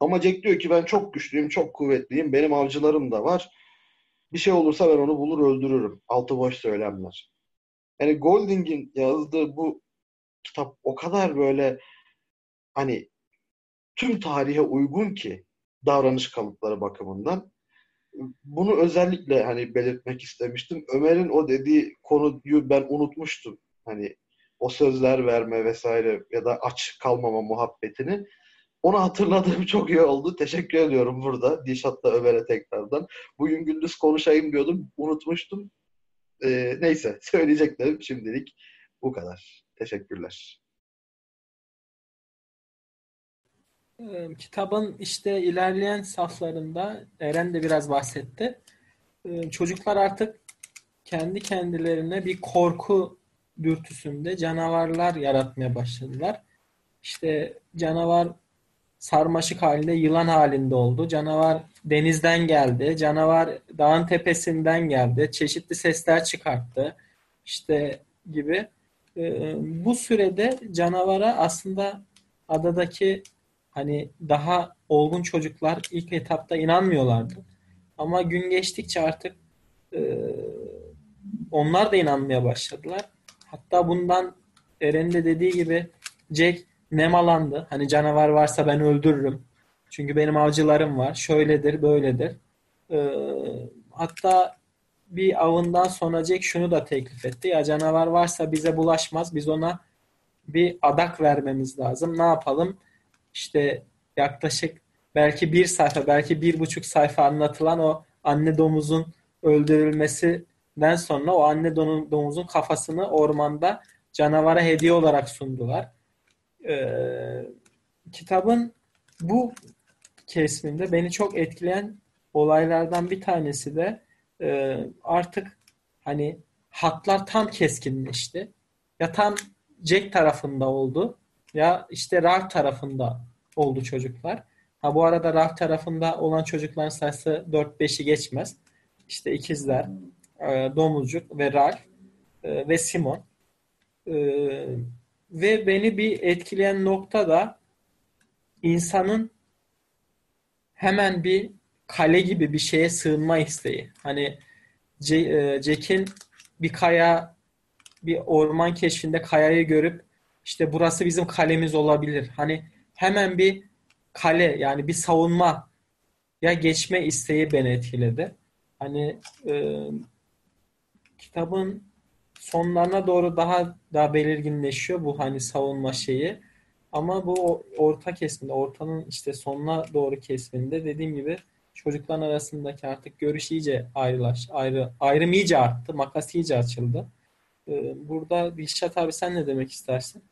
Ama Jack diyor ki ben çok güçlüyüm, çok kuvvetliyim. Benim avcılarım da var. Bir şey olursa ben onu bulur öldürürüm. Altı boş söylemler. Yani Golding'in yazdığı bu kitap o kadar böyle hani tüm tarihe uygun ki davranış kalıpları bakımından. Bunu özellikle hani belirtmek istemiştim. Ömer'in o dediği konuyu ben unutmuştum. Hani o sözler verme vesaire ya da aç kalmama muhabbetini. Onu hatırladığım [laughs] çok iyi oldu. Teşekkür ediyorum burada. Dişat'la Ömer'e tekrardan. Bugün gündüz konuşayım diyordum. Unutmuştum. Ee, neyse söyleyeceklerim şimdilik bu kadar. Teşekkürler. Ee, Kitabın işte ilerleyen saflarında Eren de biraz bahsetti. Ee, Çocuklar artık kendi kendilerine bir korku dürtüsünde canavarlar yaratmaya başladılar. İşte canavar sarmaşık halinde, yılan halinde oldu. Canavar denizden geldi. Canavar dağın tepesinden geldi. Çeşitli sesler çıkarttı. İşte gibi. Ee, bu sürede canavara aslında adadaki hani daha olgun çocuklar ilk etapta inanmıyorlardı. Ama gün geçtikçe artık e, onlar da inanmaya başladılar. Hatta bundan Eren'in de dediği gibi Jack nemalandı. Hani canavar varsa ben öldürürüm. Çünkü benim avcılarım var. Şöyledir, böyledir. Ee, hatta bir avından sonra Jack şunu da teklif etti. Ya canavar varsa bize bulaşmaz. Biz ona bir adak vermemiz lazım. Ne yapalım? İşte yaklaşık belki bir sayfa, belki bir buçuk sayfa anlatılan o anne domuzun öldürülmesinden sonra o anne domuzun kafasını ormanda canavara hediye olarak sundular. Ee, kitabın bu kesiminde beni çok etkileyen olaylardan bir tanesi de e, artık hani hatlar tam keskinleşti. Ya tam Jack tarafında oldu ya işte Ralph tarafında oldu çocuklar. Ha bu arada Ralph tarafında olan çocukların sayısı 4-5'i geçmez. İşte ikizler, e, Domuzcuk ve Ralph e, ve Simon. E, ve beni bir etkileyen nokta da insanın hemen bir kale gibi bir şeye sığınma isteği. Hani Jack'in bir kaya, bir orman keşfinde kayayı görüp işte burası bizim kalemiz olabilir. Hani hemen bir kale yani bir savunma ya geçme isteği beni etkiledi. Hani e, kitabın sonlarına doğru daha daha belirginleşiyor bu hani savunma şeyi. Ama bu orta kesimde, ortanın işte sonuna doğru kesiminde dediğim gibi çocukların arasındaki artık görüş iyice ayrılaş, ayrı, ayrım iyice arttı, makas iyice açıldı. Ee, burada Dilşat abi sen ne demek istersin?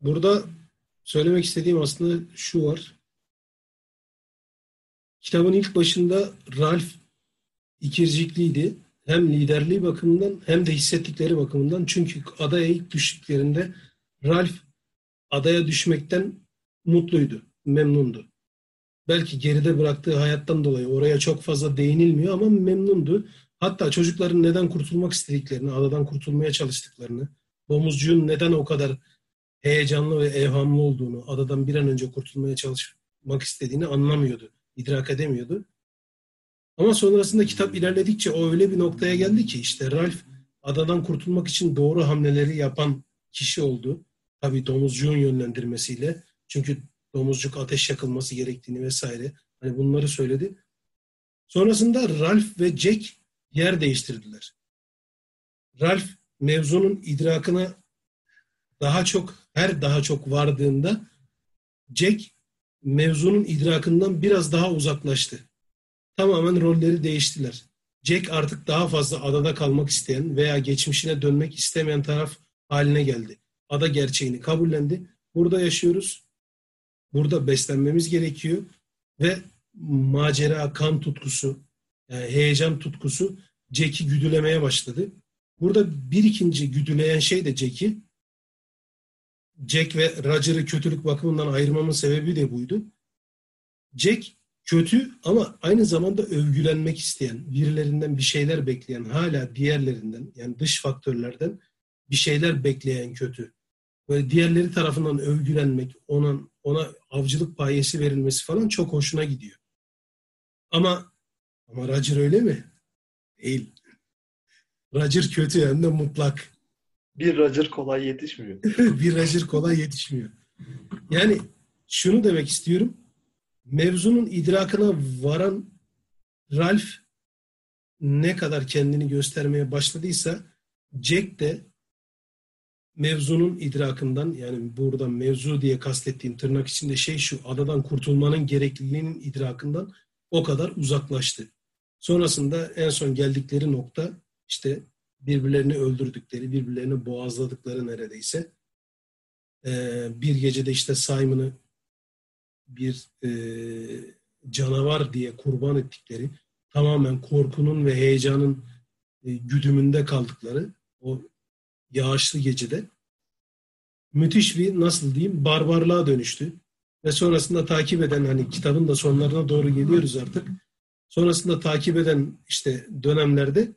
Burada söylemek istediğim aslında şu var. Kitabın ilk başında Ralph ikircikliydi. Hem liderliği bakımından hem de hissettikleri bakımından. Çünkü adaya ilk düştüklerinde Ralph adaya düşmekten mutluydu, memnundu. Belki geride bıraktığı hayattan dolayı oraya çok fazla değinilmiyor ama memnundu. Hatta çocukların neden kurtulmak istediklerini, adadan kurtulmaya çalıştıklarını, domuzcuğun neden o kadar heyecanlı ve evhamlı olduğunu, adadan bir an önce kurtulmaya çalışmak istediğini anlamıyordu, idrak edemiyordu. Ama sonrasında kitap ilerledikçe o öyle bir noktaya geldi ki işte Ralph adadan kurtulmak için doğru hamleleri yapan kişi oldu. Tabii domuzcuğun yönlendirmesiyle. Çünkü domuzcuk ateş yakılması gerektiğini vesaire. Hani bunları söyledi. Sonrasında Ralph ve Jack yer değiştirdiler. Ralph mevzunun idrakına daha çok her daha çok vardığında Jack mevzunun idrakından biraz daha uzaklaştı. Tamamen rolleri değiştiler. Jack artık daha fazla adada kalmak isteyen veya geçmişine dönmek istemeyen taraf haline geldi. Ada gerçeğini kabullendi. Burada yaşıyoruz. Burada beslenmemiz gerekiyor ve macera, kan tutkusu, yani heyecan tutkusu Jack'i güdülemeye başladı. Burada bir ikinci güdüleyen şey de Jack'i Jack ve Roger'ı kötülük bakımından ayırmamın sebebi de buydu. Jack kötü ama aynı zamanda övgülenmek isteyen, birilerinden bir şeyler bekleyen, hala diğerlerinden yani dış faktörlerden bir şeyler bekleyen kötü. Böyle diğerleri tarafından övgülenmek, ona, ona avcılık payesi verilmesi falan çok hoşuna gidiyor. Ama ama Roger öyle mi? Değil. Roger kötü hem de mutlak. Bir Roger kolay yetişmiyor. [laughs] bir Roger kolay yetişmiyor. Yani şunu demek istiyorum. Mevzunun idrakına varan Ralph ne kadar kendini göstermeye başladıysa Jack de mevzunun idrakından yani burada mevzu diye kastettiğim tırnak içinde şey şu adadan kurtulmanın gerekliliğinin idrakından o kadar uzaklaştı. Sonrasında en son geldikleri nokta işte birbirlerini öldürdükleri, birbirlerini boğazladıkları neredeyse. Ee, bir gecede işte Simon'ı bir e, canavar diye kurban ettikleri, tamamen korkunun ve heyecanın e, güdümünde kaldıkları o yağışlı gecede müthiş bir nasıl diyeyim barbarlığa dönüştü. Ve sonrasında takip eden hani kitabın da sonlarına doğru geliyoruz artık. Sonrasında takip eden işte dönemlerde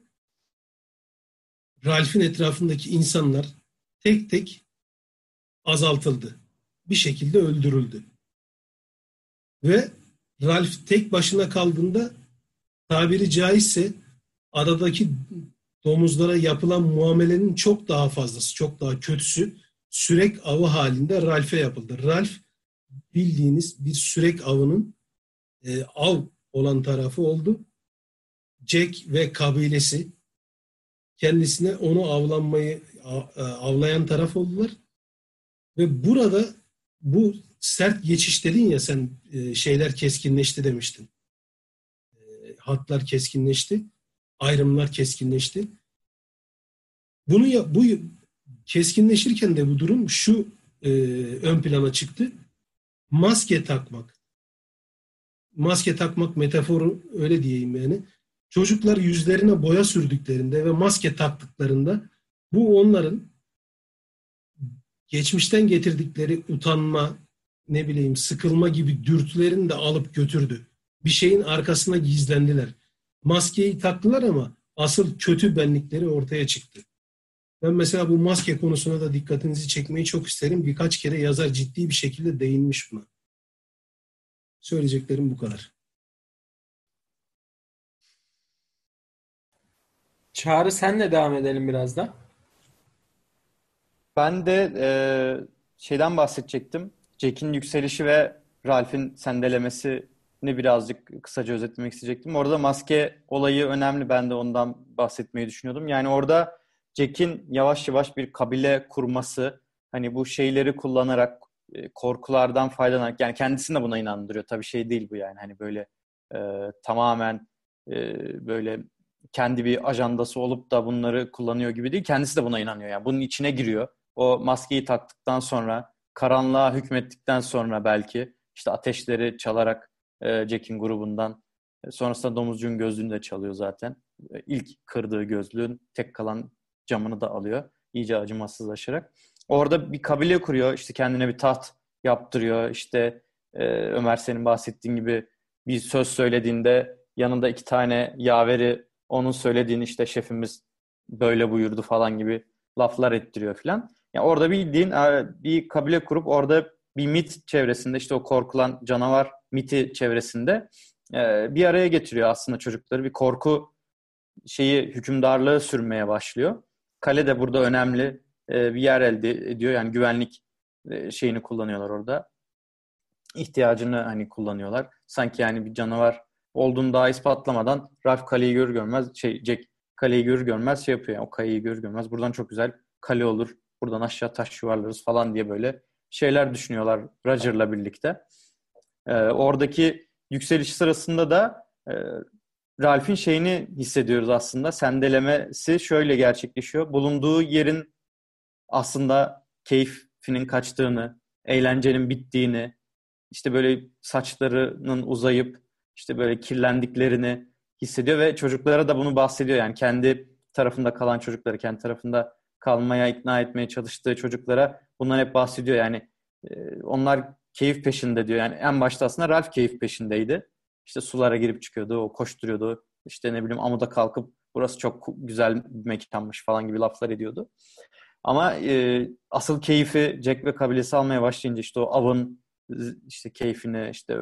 Ralph'in etrafındaki insanlar tek tek azaltıldı. Bir şekilde öldürüldü. Ve Ralph tek başına kaldığında tabiri caizse adadaki domuzlara yapılan muamelenin çok daha fazlası, çok daha kötüsü sürek avı halinde Ralph'e yapıldı. Ralph bildiğiniz bir sürek avının e, av olan tarafı oldu. Jack ve kabilesi kendisine onu avlanmayı e, avlayan taraf oldular. Ve burada bu sert geçiş dedin ya sen e, şeyler keskinleşti demiştin. E, hatlar keskinleşti. Ayrımlar keskinleşti. Bunu ya, bu keskinleşirken de bu durum şu e, ön plana çıktı. Maske takmak. Maske takmak metaforu öyle diyeyim yani. Çocuklar yüzlerine boya sürdüklerinde ve maske taktıklarında bu onların geçmişten getirdikleri utanma, ne bileyim sıkılma gibi dürtülerini de alıp götürdü. Bir şeyin arkasına gizlendiler. Maskeyi taktılar ama asıl kötü benlikleri ortaya çıktı. Ben mesela bu maske konusuna da dikkatinizi çekmeyi çok isterim. Birkaç kere yazar ciddi bir şekilde değinmiş buna. Söyleyeceklerim bu kadar. Çağrı senle devam edelim biraz da. Ben de e, şeyden bahsedecektim. Jack'in yükselişi ve Ralph'in sendelemesini birazcık kısaca özetlemek isteyecektim. Orada maske olayı önemli. Ben de ondan bahsetmeyi düşünüyordum. Yani orada Jack'in yavaş yavaş bir kabile kurması, hani bu şeyleri kullanarak, e, korkulardan faydalanarak, yani kendisini de buna inandırıyor. Tabii şey değil bu yani hani böyle e, tamamen e, böyle kendi bir ajandası olup da bunları kullanıyor gibi değil. Kendisi de buna inanıyor. Yani bunun içine giriyor. O maskeyi taktıktan sonra, karanlığa hükmettikten sonra belki işte ateşleri çalarak e, Jack'in grubundan e, sonrasında domuzcuğun gözlüğünü de çalıyor zaten. E, ilk kırdığı gözlüğün tek kalan camını da alıyor. iyice acımasızlaşarak. Orada bir kabile kuruyor. İşte kendine bir taht yaptırıyor. İşte e, Ömer senin bahsettiğin gibi bir söz söylediğinde yanında iki tane yaveri onun söylediğini işte şefimiz böyle buyurdu falan gibi laflar ettiriyor filan. Yani orada bildiğin e, bir kabile kurup orada bir mit çevresinde işte o korkulan canavar miti çevresinde e, bir araya getiriyor aslında çocukları. Bir korku şeyi hükümdarlığı sürmeye başlıyor. Kale de burada önemli e, bir yer elde ediyor. Yani güvenlik şeyini kullanıyorlar orada. İhtiyacını hani kullanıyorlar. Sanki yani bir canavar olduğunu daha ispatlamadan Ralph kaleyi görür görmez şey Jack kaleyi görür görmez şey yapıyor. Yani o kaleyi görür görmez buradan çok güzel kale olur. Buradan aşağı taş yuvarlarız falan diye böyle şeyler düşünüyorlar Roger'la birlikte. Ee, oradaki yükseliş sırasında da e, Ralph'in şeyini hissediyoruz aslında. Sendelemesi şöyle gerçekleşiyor. Bulunduğu yerin aslında keyfinin kaçtığını, eğlencenin bittiğini, işte böyle saçlarının uzayıp işte böyle kirlendiklerini hissediyor ve çocuklara da bunu bahsediyor. Yani kendi tarafında kalan çocukları, kendi tarafında kalmaya ikna etmeye çalıştığı çocuklara bundan hep bahsediyor. Yani e, onlar keyif peşinde diyor. Yani en başta aslında Ralph keyif peşindeydi. İşte sulara girip çıkıyordu, o koşturuyordu. İşte ne bileyim amuda kalkıp burası çok güzel bir mekanmış falan gibi laflar ediyordu. Ama e, asıl keyfi Jack ve kabilesi almaya başlayınca işte o avın işte keyfini işte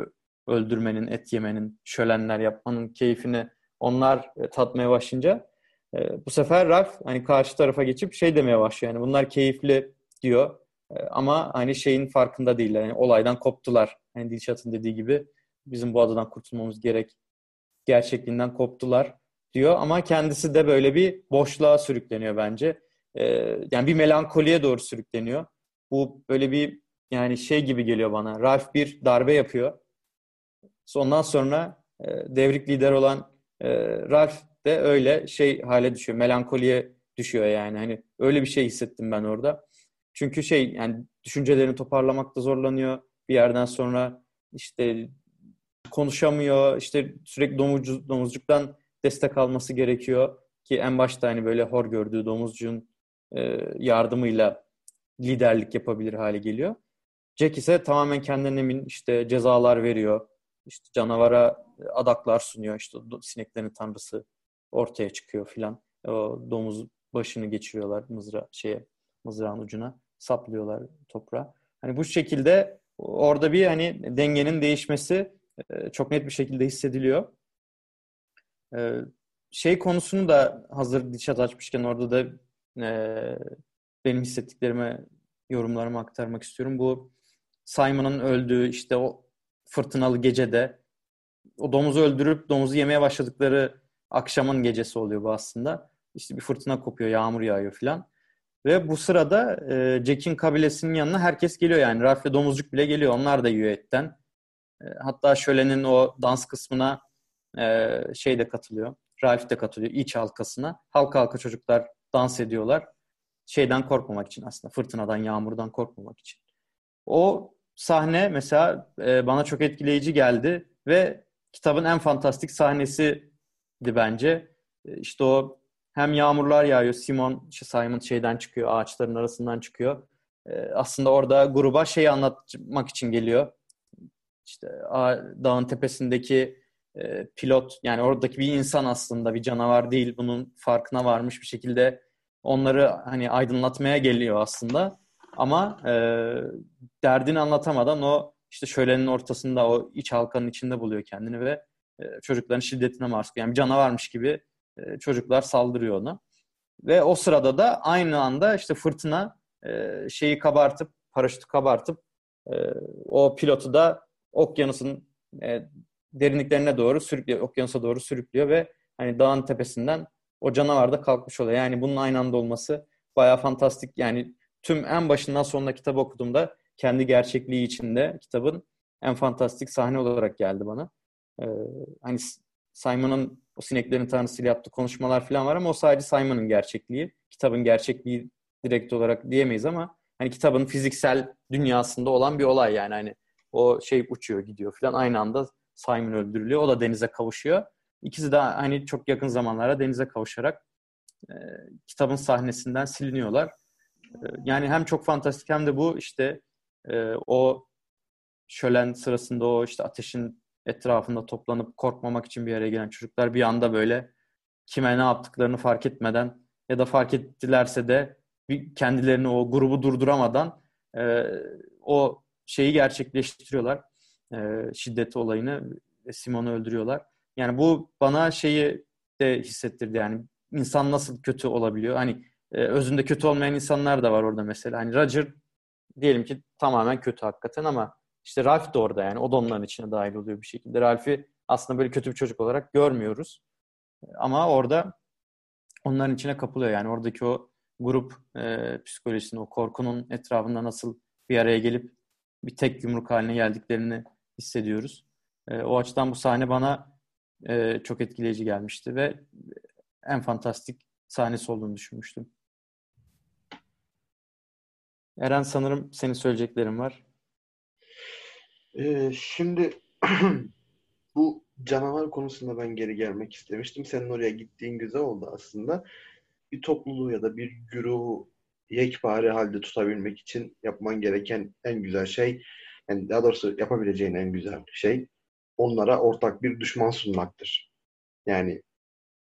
öldürmenin, et yemenin, şölenler yapmanın keyfini onlar e, tatmaya başlayınca e, bu sefer Ralph hani karşı tarafa geçip şey demeye başlıyor. Yani bunlar keyifli diyor. E, ama hani şeyin farkında değiller. Yani olaydan koptular. Hani Dilşat'ın dediği gibi bizim bu adadan kurtulmamız gerek. Gerçekliğinden koptular diyor. Ama kendisi de böyle bir boşluğa sürükleniyor bence. Yani bir melankoliye doğru sürükleniyor. Bu böyle bir yani şey gibi geliyor bana. Ralph bir darbe yapıyor. Ondan sonra e, devrik lider olan e, Ralph de öyle şey hale düşüyor. Melankoliye düşüyor yani. Hani öyle bir şey hissettim ben orada. Çünkü şey yani düşüncelerini toparlamakta zorlanıyor. Bir yerden sonra işte konuşamıyor. İşte sürekli domuzcu, domuzcuktan destek alması gerekiyor. Ki en başta hani böyle hor gördüğü domuzcuğun e, yardımıyla liderlik yapabilir hale geliyor. Jack ise tamamen kendinden emin işte cezalar veriyor. İşte canavara adaklar sunuyor. İşte sineklerin tanrısı ortaya çıkıyor filan. O domuz başını geçiriyorlar mızra şeye mızrağın ucuna saplıyorlar toprağa. Hani bu şekilde orada bir hani dengenin değişmesi e, çok net bir şekilde hissediliyor. E, şey konusunu da hazır dişat açmışken orada da e, benim hissettiklerime yorumlarımı aktarmak istiyorum. Bu Simon'ın öldüğü işte o fırtınalı gecede o domuzu öldürüp domuzu yemeye başladıkları akşamın gecesi oluyor bu aslında. İşte bir fırtına kopuyor, yağmur yağıyor filan. Ve bu sırada e, Jack'in kabilesinin yanına herkes geliyor yani. Ralph ve Domuzcuk bile geliyor. Onlar da yiyor etten. E, hatta şölenin o dans kısmına e, şey de katılıyor. Ralph de katılıyor iç halkasına. Halka halka çocuklar dans ediyorlar. Şeyden korkmamak için aslında. Fırtınadan, yağmurdan korkmamak için. O sahne mesela e, bana çok etkileyici geldi ve kitabın en fantastik sahnesiydi bence. E, işte o hem yağmurlar yağıyor, Simon, işte Simon şeyden çıkıyor, ağaçların arasından çıkıyor. E, aslında orada gruba şeyi anlatmak için geliyor. İşte dağın tepesindeki e, pilot, yani oradaki bir insan aslında bir canavar değil, bunun farkına varmış bir şekilde onları hani aydınlatmaya geliyor aslında. Ama e, derdini anlatamadan o işte şölenin ortasında o iç halkanın içinde buluyor kendini ve e, çocukların şiddetine maruz Yani bir canavarmış gibi e, çocuklar saldırıyor ona. Ve o sırada da aynı anda işte fırtına e, şeyi kabartıp, paraşütü kabartıp e, o pilotu da okyanusun e, derinliklerine doğru sürüklüyor, okyanusa doğru sürüklüyor ve hani dağın tepesinden o canavar da kalkmış oluyor. Yani bunun aynı anda olması bayağı fantastik. Yani tüm en başından sonuna kitabı okuduğumda kendi gerçekliği içinde kitabın en fantastik sahne olarak geldi bana. Ee, hani Simon'ın o sineklerin tanrısıyla yaptığı konuşmalar falan var ama o sadece Simon'ın gerçekliği. Kitabın gerçekliği direkt olarak diyemeyiz ama hani kitabın fiziksel dünyasında olan bir olay yani hani o şey uçuyor gidiyor falan aynı anda Simon öldürülüyor. O da denize kavuşuyor. İkisi de hani çok yakın zamanlara denize kavuşarak e, kitabın sahnesinden siliniyorlar. Yani hem çok fantastik hem de bu işte e, o şölen sırasında o işte ateşin etrafında toplanıp korkmamak için bir yere gelen çocuklar bir anda böyle kime ne yaptıklarını fark etmeden ya da fark ettilerse de kendilerini o grubu durduramadan e, o şeyi gerçekleştiriyorlar. E, şiddet olayını Simon'u öldürüyorlar. Yani bu bana şeyi de hissettirdi yani insan nasıl kötü olabiliyor? Hani e, özünde kötü olmayan insanlar da var orada mesela. Hani Roger diyelim ki tamamen kötü hakikaten ama işte Ralph de orada yani. O da onların içine dahil oluyor bir şekilde. Ralph'i aslında böyle kötü bir çocuk olarak görmüyoruz. Ama orada onların içine kapılıyor. Yani oradaki o grup e, psikolojisini, o korkunun etrafında nasıl bir araya gelip bir tek yumruk haline geldiklerini hissediyoruz. E, o açıdan bu sahne bana e, çok etkileyici gelmişti ve en fantastik sahnesi olduğunu düşünmüştüm. Eren sanırım senin söyleyeceklerin var. Ee, şimdi [clears throat] bu canavar konusunda ben geri gelmek istemiştim. Senin oraya gittiğin güzel oldu aslında. Bir topluluğu ya da bir güruhu yekpare halde tutabilmek için yapman gereken en güzel şey, yani daha doğrusu yapabileceğin en güzel şey onlara ortak bir düşman sunmaktır. Yani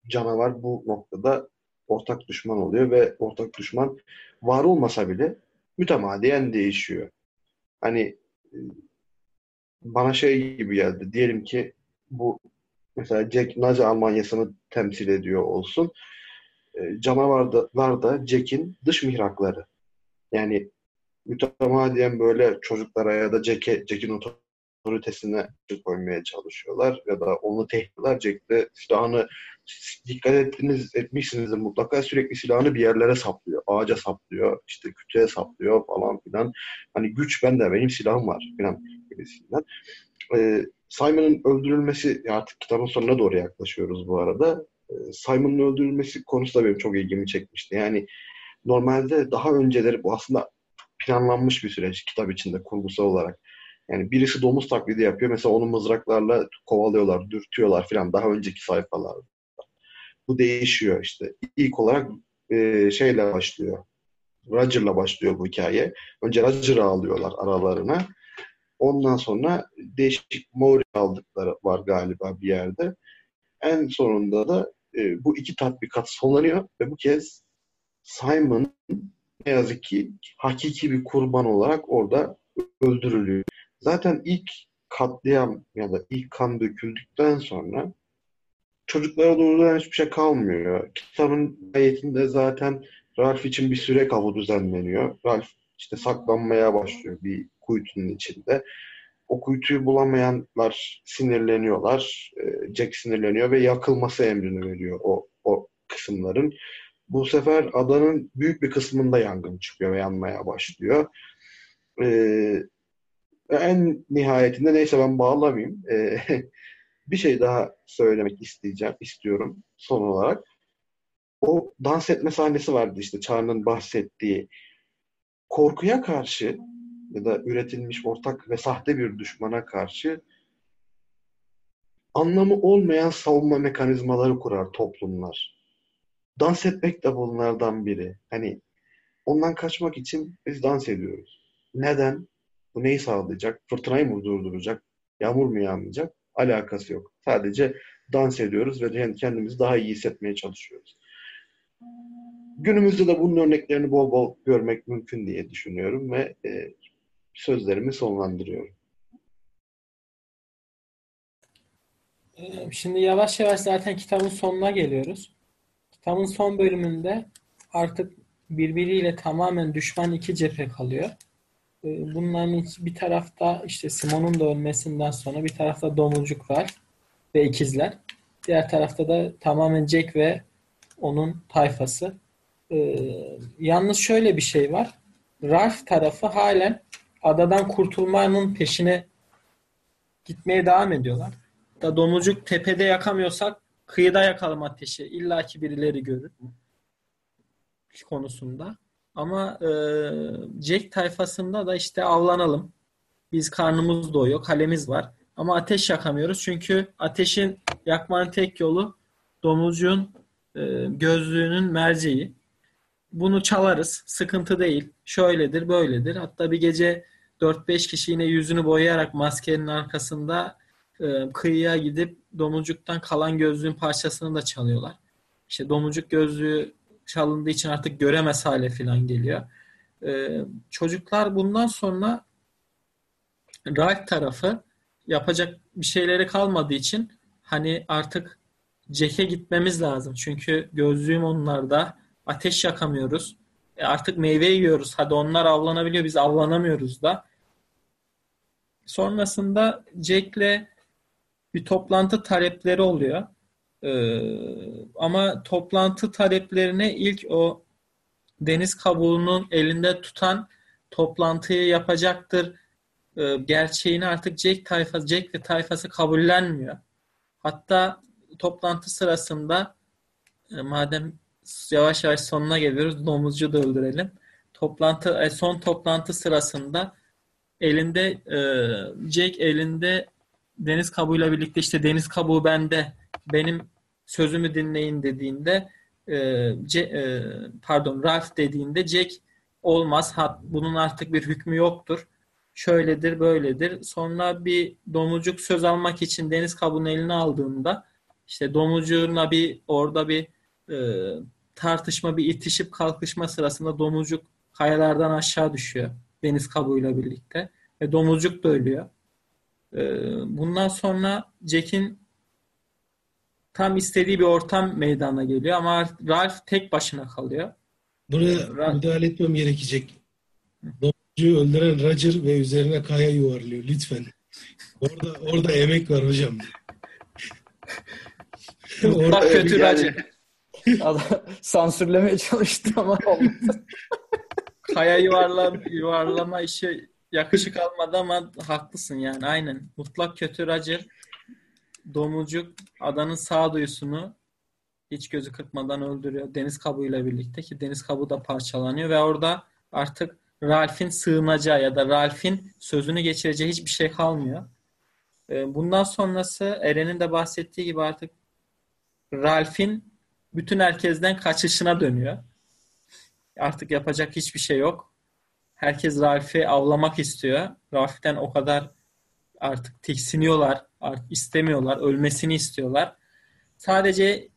canavar bu noktada ortak düşman oluyor ve ortak düşman var olmasa bile mütemadiyen değişiyor. Hani e, bana şey gibi geldi. Diyelim ki bu mesela Jack Nazi Almanyası'nı temsil ediyor olsun. E, canavarlar da Jack'in dış mihrakları. Yani mütemadiyen böyle çocuklara ya da Jack'e, Jack'in otoritesine koymaya çalışıyorlar ya da onu tehditler. Jack de silahını dikkat ettiniz, etmişsinizdir mutlaka sürekli silahını bir yerlere saplıyor. Ağaca saplıyor, işte kütüğe saplıyor falan filan. Hani güç bende, benim silahım var filan gibisinden. Ee, Simon'ın öldürülmesi, artık kitabın sonuna doğru yaklaşıyoruz bu arada. Ee, Simon'ın öldürülmesi konusu da benim çok ilgimi çekmişti. Yani normalde daha önceleri bu aslında planlanmış bir süreç kitap içinde kurgusal olarak. Yani birisi domuz taklidi yapıyor. Mesela onu mızraklarla kovalıyorlar, dürtüyorlar filan daha önceki sayfalarda. Bu değişiyor işte. İlk olarak e, şeyle başlıyor. Roger'la başlıyor bu hikaye. Önce Roger'ı alıyorlar aralarına. Ondan sonra değişik Mori aldıkları var galiba bir yerde. En sonunda da e, bu iki tatbikat sonlanıyor ve bu kez Simon ne yazık ki hakiki bir kurban olarak orada öldürülüyor. Zaten ilk katliam ya da ilk kan döküldükten sonra çocuklara doğrudan hiçbir şey kalmıyor. Kitabın ayetinde zaten Ralph için bir süre kavu düzenleniyor. Ralph işte saklanmaya başlıyor bir kuytunun içinde. O kuytuyu bulamayanlar sinirleniyorlar. Ee, Jack sinirleniyor ve yakılması emrini veriyor o, o kısımların. Bu sefer adanın büyük bir kısmında yangın çıkıyor ve yanmaya başlıyor. Ee, en nihayetinde neyse ben bağlamayayım. Ee, [laughs] bir şey daha söylemek isteyeceğim, istiyorum son olarak. O dans etme sahnesi vardı işte Çağrı'nın bahsettiği. Korkuya karşı ya da üretilmiş ortak ve sahte bir düşmana karşı anlamı olmayan savunma mekanizmaları kurar toplumlar. Dans etmek de bunlardan biri. Hani ondan kaçmak için biz dans ediyoruz. Neden? Bu neyi sağlayacak? Fırtınayı mı durduracak? Yağmur mu yağmayacak? Alakası yok. Sadece dans ediyoruz ve kendimizi daha iyi hissetmeye çalışıyoruz. Günümüzde de bunun örneklerini bol bol görmek mümkün diye düşünüyorum ve e, sözlerimi sonlandırıyorum. Ee, şimdi yavaş yavaş zaten kitabın sonuna geliyoruz. Kitabın son bölümünde artık birbiriyle tamamen düşman iki cephe kalıyor. Ee, bunların bir tarafta işte Simon'un da ölmesinden sonra bir tarafta domuzcuk var ve ikizler. Diğer tarafta da tamamen Jack ve onun tayfası. Ee, yalnız şöyle bir şey var. Ralph tarafı halen adadan kurtulmanın peşine gitmeye devam ediyorlar. Da domuzcuk tepede yakamıyorsak kıyıda yakalım ateşi. İlla ki birileri görür konusunda. Ama e, Jack tayfasında da işte avlanalım. Biz karnımız doyuyor, kalemiz var. Ama ateş yakamıyoruz çünkü ateşin yakmanın tek yolu domuzcuğun e, gözlüğünün merceği. Bunu çalarız. Sıkıntı değil. Şöyledir, böyledir. Hatta bir gece 4-5 kişi yine yüzünü boyayarak maskenin arkasında e, kıyıya gidip domuzcuktan kalan gözlüğün parçasını da çalıyorlar. İşte domuzcuk gözlüğü çalındığı için artık göremez hale falan geliyor. Ee, çocuklar bundan sonra Ralph tarafı yapacak bir şeyleri kalmadığı için hani artık Jack'e gitmemiz lazım. Çünkü gözlüğüm onlarda. Ateş yakamıyoruz. E artık meyve yiyoruz. Hadi onlar avlanabiliyor. Biz avlanamıyoruz da. Sonrasında Jack'le bir toplantı talepleri oluyor. Ee, ama toplantı taleplerine ilk o deniz kabuğunun elinde tutan toplantıyı yapacaktır e, gerçeğini artık Jack tayfası, Jack ve tayfası kabullenmiyor. Hatta toplantı sırasında e, madem yavaş yavaş sonuna geliyoruz domuzcu da öldürelim. Toplantı e, son toplantı sırasında elinde e, Jack elinde deniz kabuğuyla birlikte işte deniz kabuğu bende benim sözümü dinleyin dediğinde e, C, e, pardon Ralph dediğinde Jack olmaz. Hat, bunun artık bir hükmü yoktur. Şöyledir, böyledir. Sonra bir domuzcuk söz almak için deniz kabuğunu eline aldığında işte domuzcuğuna bir orada bir e, tartışma, bir itişip kalkışma sırasında domuzcuk kayalardan aşağı düşüyor. Deniz kabuğuyla birlikte. Ve domuzcuk da ölüyor. Ee, bundan sonra Jack'in tam istediği bir ortam meydana geliyor ama Ralph tek başına kalıyor. Buraya Ra- müdahale etmem gerekecek. Domuzcuyu öldüren Roger ve üzerine kaya yuvarlıyor. Lütfen. Orada orada emek var hocam. Evet, kötü yani- Roger. Adam sansürlemeye çalıştı ama olmadı. Kaya yuvarla, yuvarlama işi yakışık almadı ama haklısın yani aynen. Mutlak kötü Roger domuzcuk adanın sağduyusunu hiç gözü kırpmadan öldürüyor. Deniz kabuğuyla birlikte ki deniz kabuğu da parçalanıyor ve orada artık Ralph'in sığınacağı ya da Ralph'in sözünü geçireceği hiçbir şey kalmıyor. Ee, Bundan sonrası Eren'in de bahsettiği gibi artık Ralph'in bütün herkesten kaçışına dönüyor. Artık yapacak hiçbir şey yok. Herkes Ralph'i avlamak istiyor. Ralph'ten o kadar artık tiksiniyorlar, artık istemiyorlar, ölmesini istiyorlar. Sadece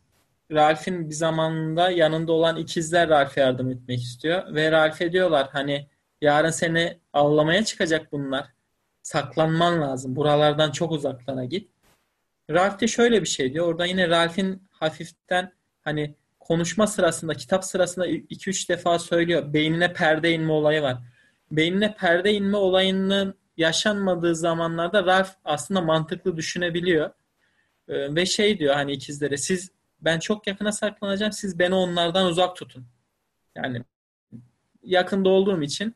Ralph'in bir zamanında yanında olan ikizler Ralph'e yardım etmek istiyor. Ve Ralph'e diyorlar hani yarın seni avlamaya çıkacak bunlar. Saklanman lazım. Buralardan çok uzaklara git. Ralph de şöyle bir şey diyor. Orada yine Ralph'in hafiften hani konuşma sırasında, kitap sırasında 2-3 defa söylüyor. Beynine perde inme olayı var. Beynine perde inme olayının yaşanmadığı zamanlarda Ralph aslında mantıklı düşünebiliyor. Ee, ve şey diyor hani ikizlere siz ben çok yakına saklanacağım siz beni onlardan uzak tutun. Yani yakında olduğum için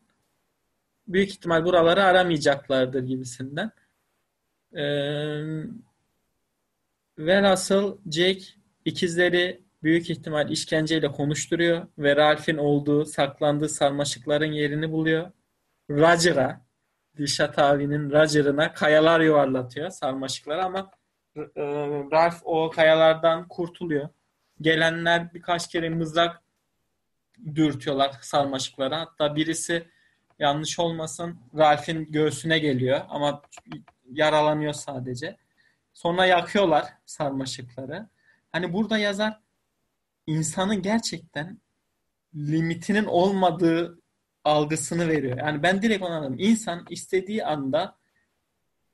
büyük ihtimal buraları aramayacaklardır gibisinden. Ee, velhasıl Jake ikizleri büyük ihtimal işkenceyle konuşturuyor ve Ralph'in olduğu, saklandığı sarmaşıkların yerini buluyor. Roger'a, Dilşat abinin Roger'ına kayalar yuvarlatıyor sarmaşıkları ama e, Ralph o kayalardan kurtuluyor. Gelenler birkaç kere mızrak dürtüyorlar sarmaşıklara. Hatta birisi yanlış olmasın Ralph'in göğsüne geliyor ama yaralanıyor sadece. Sonra yakıyorlar sarmaşıkları. Hani burada yazar insanın gerçekten limitinin olmadığı algısını veriyor. Yani ben direkt onu anladım. İnsan istediği anda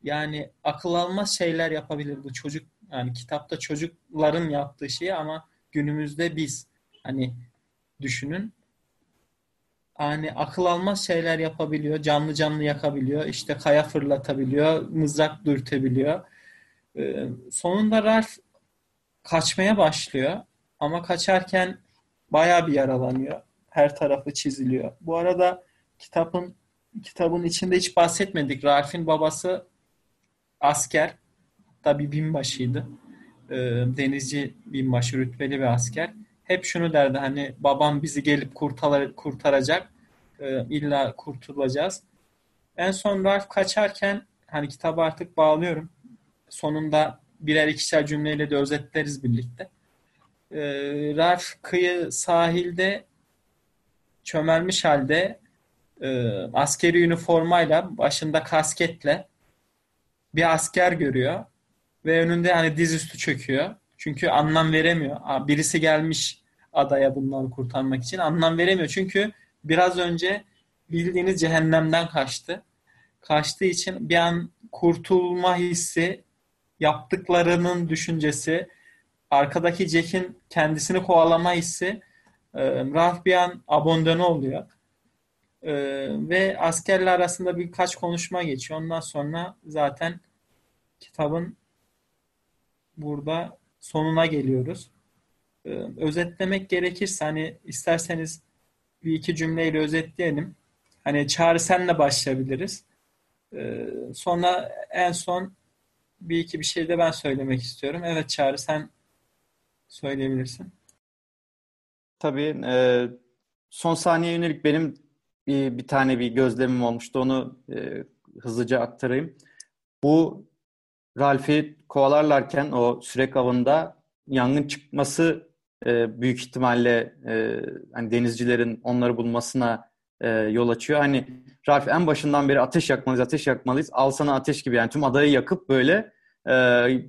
yani akıl almaz şeyler yapabilir bu çocuk yani kitapta çocukların yaptığı şey ama günümüzde biz hani düşünün hani akıl almaz şeyler yapabiliyor. Canlı canlı yakabiliyor. işte kaya fırlatabiliyor. Mızrak dürtebiliyor. Ee, sonunda Ralph kaçmaya başlıyor. Ama kaçarken bayağı bir yaralanıyor. Her tarafı çiziliyor. Bu arada kitabın kitabın içinde hiç bahsetmedik. Ralph'in babası asker. Hatta bir binbaşıydı. Ee, denizci binbaşı, rütbeli bir asker. Hep şunu derdi hani babam bizi gelip kurtar kurtaracak. Ee, illa kurtulacağız. En son Ralph kaçarken hani kitabı artık bağlıyorum. Sonunda birer ikişer cümleyle de özetleriz birlikte. Ee, Ralph kıyı sahilde çömelmiş halde e, askeri üniformayla başında kasketle bir asker görüyor ve önünde hani dizüstü çöküyor. Çünkü anlam veremiyor. Birisi gelmiş adaya bunları kurtarmak için anlam veremiyor. Çünkü biraz önce bildiğiniz cehennemden kaçtı. Kaçtığı için bir an kurtulma hissi, yaptıklarının düşüncesi, arkadaki Jack'in kendisini kovalama hissi e, Ralph bir an abandone oluyor. E, ve askerle arasında birkaç konuşma geçiyor. Ondan sonra zaten kitabın burada sonuna geliyoruz. E, özetlemek gerekirse hani isterseniz bir iki cümleyle özetleyelim. Hani Çağrı senle başlayabiliriz. E, sonra en son bir iki bir şey de ben söylemek istiyorum. Evet Çağrı sen söyleyebilirsin. Tabii e, son saniye yönelik benim bir, bir tane bir gözlemim olmuştu. Onu e, hızlıca aktarayım. Bu Ralph'i kovalarlarken o sürek avında yangın çıkması e, büyük ihtimalle e, hani denizcilerin onları bulmasına e, yol açıyor. Hani Ralph en başından beri ateş yakmalıyız, ateş yakmalıyız. Al sana ateş gibi yani tüm adayı yakıp böyle e,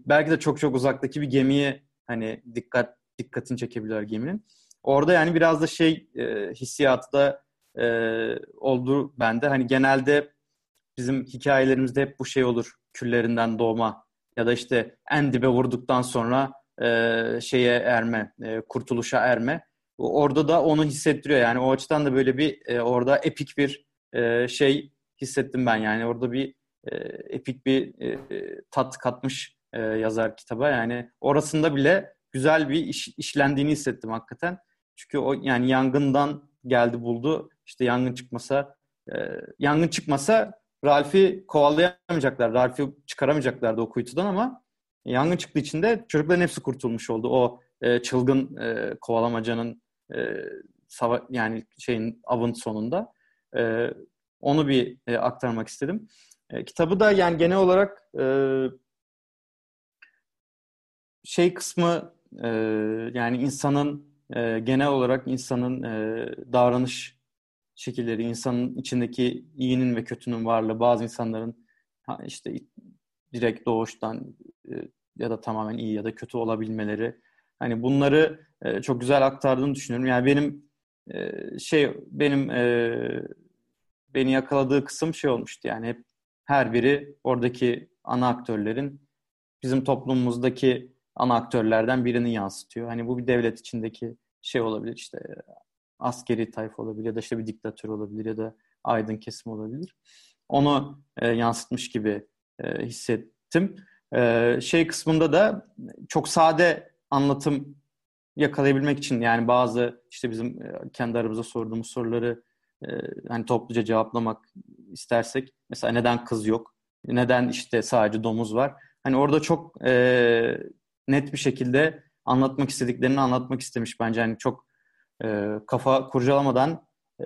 belki de çok çok uzaktaki bir gemiye hani dikkat dikkatini çekebiliyor geminin. Orada yani biraz da şey e, hissiyatı da e, oldu bende. Hani genelde bizim hikayelerimizde hep bu şey olur. Küllerinden doğma ya da işte en dibe vurduktan sonra e, şeye erme, e, kurtuluşa erme. Orada da onu hissettiriyor. Yani o açıdan da böyle bir e, orada epik bir e, şey hissettim ben. Yani orada bir e, epik bir e, tat katmış e, yazar kitaba. Yani orasında bile güzel bir iş, işlendiğini hissettim hakikaten. Çünkü o yani yangından geldi buldu. İşte yangın çıkmasa e, yangın çıkmasa Ralph'i kovalayamayacaklar. Ralph'i çıkaramayacaklardı o kuytudan ama yangın çıktığı için de çocukların hepsi kurtulmuş oldu. O e, çılgın e, kovalamacanın e, sava yani şeyin avın sonunda. E, onu bir e, aktarmak istedim. E, kitabı da yani genel olarak e, şey kısmı e, yani insanın e, genel olarak insanın e, davranış şekilleri, insanın içindeki iyinin ve kötünün varlığı, bazı insanların ha, işte direkt doğuştan e, ya da tamamen iyi ya da kötü olabilmeleri. Hani bunları e, çok güzel aktardığını düşünüyorum. Yani benim e, şey benim e, beni yakaladığı kısım şey olmuştu. Yani hep her biri oradaki ana aktörlerin bizim toplumumuzdaki ana aktörlerden birini yansıtıyor. Hani bu bir devlet içindeki şey olabilir işte askeri tayfa olabilir ya da işte bir diktatör olabilir ya da aydın kesim olabilir. Onu e, yansıtmış gibi e, hissettim. E, şey kısmında da çok sade anlatım yakalayabilmek için yani bazı işte bizim e, kendi aramızda sorduğumuz soruları e, hani topluca cevaplamak istersek mesela neden kız yok? Neden işte sadece domuz var? Hani orada çok e, net bir şekilde anlatmak istediklerini anlatmak istemiş bence. Hani çok e, kafa kurcalamadan e,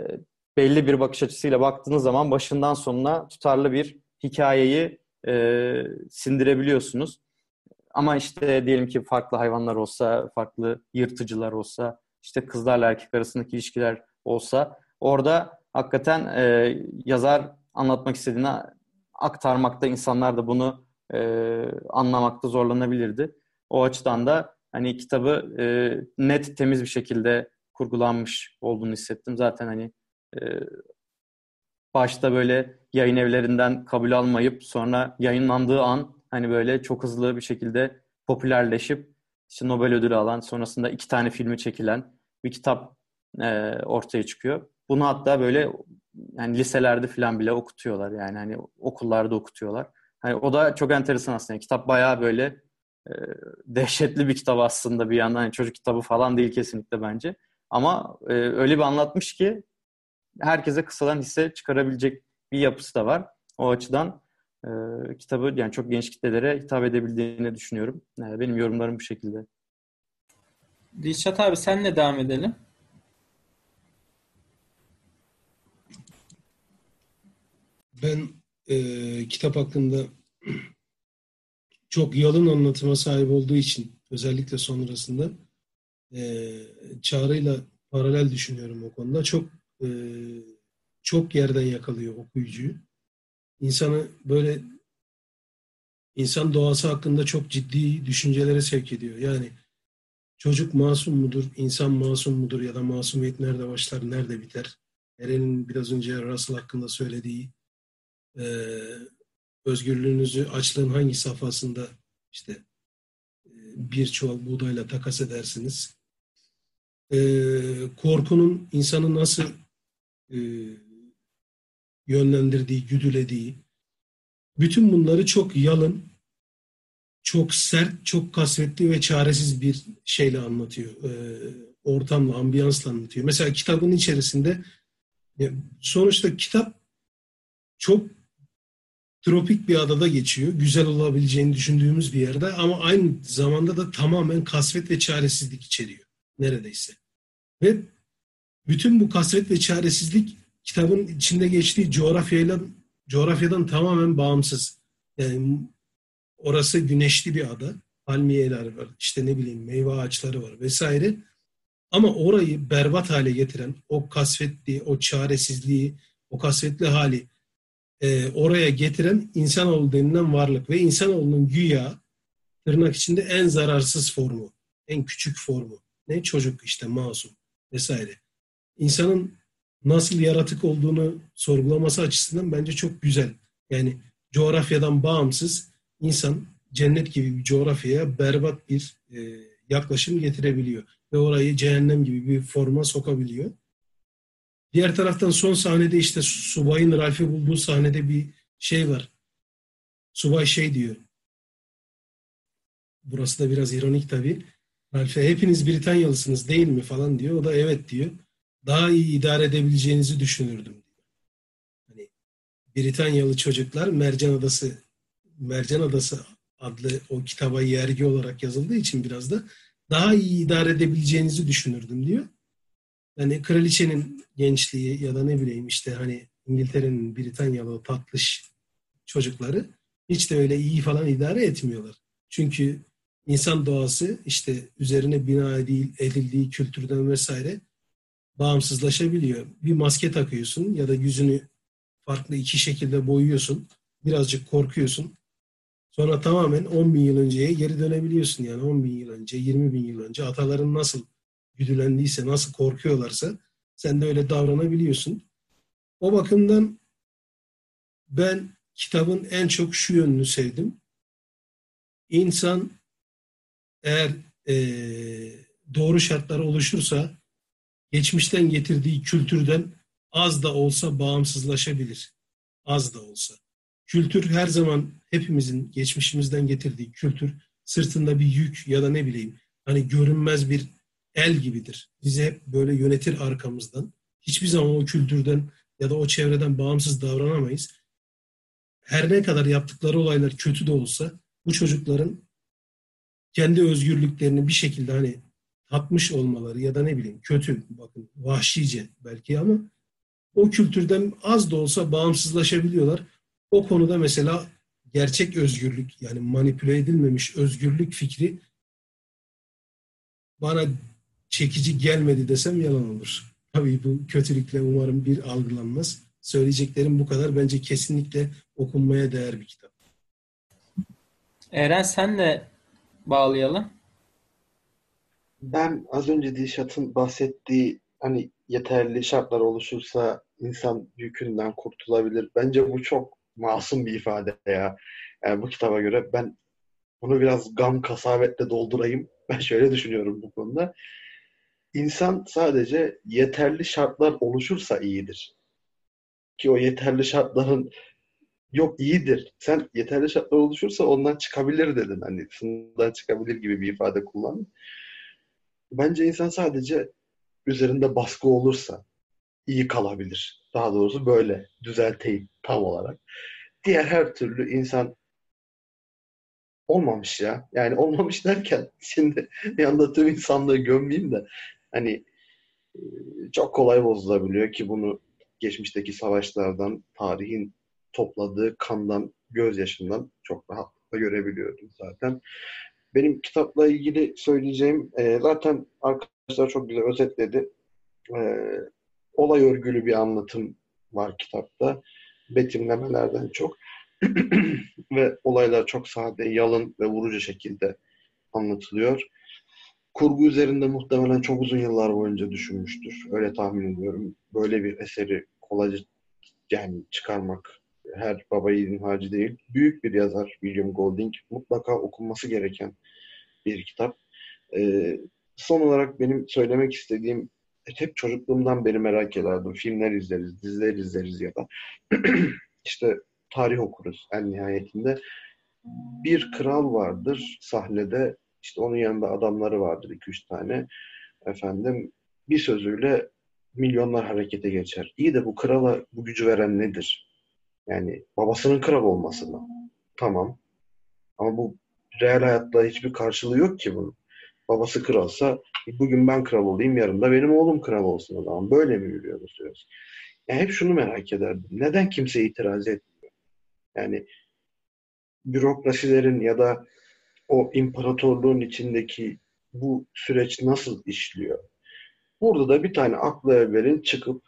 belli bir bakış açısıyla baktığınız zaman başından sonuna tutarlı bir hikayeyi e, sindirebiliyorsunuz. Ama işte diyelim ki farklı hayvanlar olsa, farklı yırtıcılar olsa, işte kızlarla erkek arasındaki ilişkiler olsa orada hakikaten e, yazar anlatmak istediğini aktarmakta insanlar da bunu e, anlamakta zorlanabilirdi. O açıdan da hani kitabı e, net temiz bir şekilde kurgulanmış olduğunu hissettim. Zaten hani e, başta böyle yayın evlerinden kabul almayıp sonra yayınlandığı an hani böyle çok hızlı bir şekilde popülerleşip işte Nobel ödülü alan sonrasında iki tane filmi çekilen bir kitap e, ortaya çıkıyor. Bunu hatta böyle yani liselerde falan bile okutuyorlar yani hani okullarda okutuyorlar. Hani o da çok enteresan aslında. kitap bayağı böyle e, dehşetli bir kitap aslında bir yandan. Yani çocuk kitabı falan değil kesinlikle bence. Ama e, öyle bir anlatmış ki herkese kısadan hisse çıkarabilecek bir yapısı da var. O açıdan e, kitabı yani çok genç kitlelere hitap edebildiğini düşünüyorum. E, benim yorumlarım bu şekilde. Dilşat abi senle devam edelim. Ben e, kitap hakkında çok yalın anlatıma sahip olduğu için özellikle sonrasında e, çağrıyla paralel düşünüyorum o konuda. Çok e, çok yerden yakalıyor okuyucuyu. İnsanı böyle insan doğası hakkında çok ciddi düşüncelere sevk ediyor. Yani çocuk masum mudur, insan masum mudur ya da masumiyet nerede başlar, nerede biter? Eren'in biraz önce Russell hakkında söylediği e, özgürlüğünüzü açlığın hangi safhasında işte e, bir çuval buğdayla takas edersiniz e, korkunun insanı nasıl e, yönlendirdiği, güdülediği, bütün bunları çok yalın, çok sert, çok kasvetli ve çaresiz bir şeyle anlatıyor. Ortamla, ambiyansla anlatıyor. Mesela kitabın içerisinde sonuçta kitap çok tropik bir adada geçiyor. Güzel olabileceğini düşündüğümüz bir yerde ama aynı zamanda da tamamen kasvet ve çaresizlik içeriyor neredeyse. Ve bütün bu kasvet ve çaresizlik kitabın içinde geçtiği coğrafyayla coğrafyadan tamamen bağımsız. Yani orası güneşli bir ada. Palmiyeler var, işte ne bileyim meyve ağaçları var vesaire. Ama orayı berbat hale getiren, o kasvetli, o çaresizliği, o kasvetli hali e, oraya getiren insanoğlu denilen varlık ve insanoğlunun güya tırnak içinde en zararsız formu, en küçük formu. Ne çocuk işte masum. vesaire. İnsanın nasıl yaratık olduğunu sorgulaması açısından bence çok güzel. Yani coğrafyadan bağımsız insan cennet gibi bir coğrafyaya berbat bir e, yaklaşım getirebiliyor. Ve orayı cehennem gibi bir forma sokabiliyor. Diğer taraftan son sahnede işte subayın Ralph'i bulduğu sahnede bir şey var. Subay şey diyor. Burası da biraz ironik tabii. Ralph'e hepiniz Britanyalısınız değil mi falan diyor. O da evet diyor. Daha iyi idare edebileceğinizi düşünürdüm. Hani Britanyalı çocuklar Mercan Adası Mercan Adası adlı o kitaba yergi olarak yazıldığı için biraz da daha iyi idare edebileceğinizi düşünürdüm diyor. Yani kraliçenin gençliği ya da ne bileyim işte hani İngiltere'nin Britanyalı tatlış çocukları hiç de öyle iyi falan idare etmiyorlar. Çünkü insan doğası işte üzerine bina edildiği kültürden vesaire bağımsızlaşabiliyor. Bir maske takıyorsun ya da yüzünü farklı iki şekilde boyuyorsun. Birazcık korkuyorsun. Sonra tamamen 10 bin yıl önceye geri dönebiliyorsun. Yani 10 bin yıl önce, 20 bin yıl önce ataların nasıl güdülendiyse, nasıl korkuyorlarsa sen de öyle davranabiliyorsun. O bakımdan ben kitabın en çok şu yönünü sevdim. İnsan eğer e, doğru şartlar oluşursa geçmişten getirdiği kültürden az da olsa bağımsızlaşabilir. Az da olsa. Kültür her zaman hepimizin geçmişimizden getirdiği kültür sırtında bir yük ya da ne bileyim hani görünmez bir el gibidir. Bizi hep böyle yönetir arkamızdan. Hiçbir zaman o kültürden ya da o çevreden bağımsız davranamayız. Her ne kadar yaptıkları olaylar kötü de olsa bu çocukların kendi özgürlüklerini bir şekilde hani tatmış olmaları ya da ne bileyim kötü bakın vahşice belki ama o kültürden az da olsa bağımsızlaşabiliyorlar. O konuda mesela gerçek özgürlük yani manipüle edilmemiş özgürlük fikri bana çekici gelmedi desem yalan olur. Tabii bu kötülükle umarım bir algılanmaz. Söyleyeceklerim bu kadar. Bence kesinlikle okunmaya değer bir kitap. Eren senle bağlayalım. Ben az önce Dilşat'ın bahsettiği hani yeterli şartlar oluşursa insan yükünden kurtulabilir. Bence bu çok masum bir ifade ya. Yani bu kitaba göre ben bunu biraz gam kasavetle doldurayım. Ben şöyle düşünüyorum bu konuda. İnsan sadece yeterli şartlar oluşursa iyidir. Ki o yeterli şartların yok iyidir. Sen yeterli şartlar oluşursa ondan çıkabilir dedin. Hani sınırdan çıkabilir gibi bir ifade kullandın. Bence insan sadece üzerinde baskı olursa iyi kalabilir. Daha doğrusu böyle düzelteyim tam olarak. Diğer her türlü insan olmamış ya. Yani olmamış derken [laughs] şimdi bir anda tüm insanlığı gömmeyeyim de hani e, çok kolay bozulabiliyor ki bunu geçmişteki savaşlardan, tarihin topladığı kandan, gözyaşından çok rahatlıkla görebiliyordum zaten. Benim kitapla ilgili söyleyeceğim e, zaten arkadaşlar çok güzel özetledi. E, olay örgülü bir anlatım var kitapta. Betimlemelerden çok. [clears throat] ve olaylar çok sade, yalın ve vurucu şekilde anlatılıyor. Kurgu üzerinde muhtemelen çok uzun yıllar boyunca düşünmüştür. Öyle tahmin ediyorum. Böyle bir eseri kolayca yani çıkarmak her baba yiğidin harcı değil. Büyük bir yazar William Golding. Mutlaka okunması gereken bir kitap. Ee, son olarak benim söylemek istediğim hep çocukluğumdan beri merak ederdim. Filmler izleriz, diziler izleriz ya da [clears throat] işte tarih okuruz en nihayetinde. Bir kral vardır sahnede. İşte onun yanında adamları vardır iki üç tane. Efendim bir sözüyle milyonlar harekete geçer. İyi de bu krala bu gücü veren nedir? Yani babasının kral olması mı? Tamam. Ama bu real hayatta hiçbir karşılığı yok ki bunun. Babası kralsa bugün ben kral olayım yarın da benim oğlum kral olsun o zaman. Böyle mi yürüyor bu söz? Yani hep şunu merak ederdim. Neden kimse itiraz etmiyor? Yani bürokrasilerin ya da o imparatorluğun içindeki bu süreç nasıl işliyor? Burada da bir tane aklı evvelin çıkıp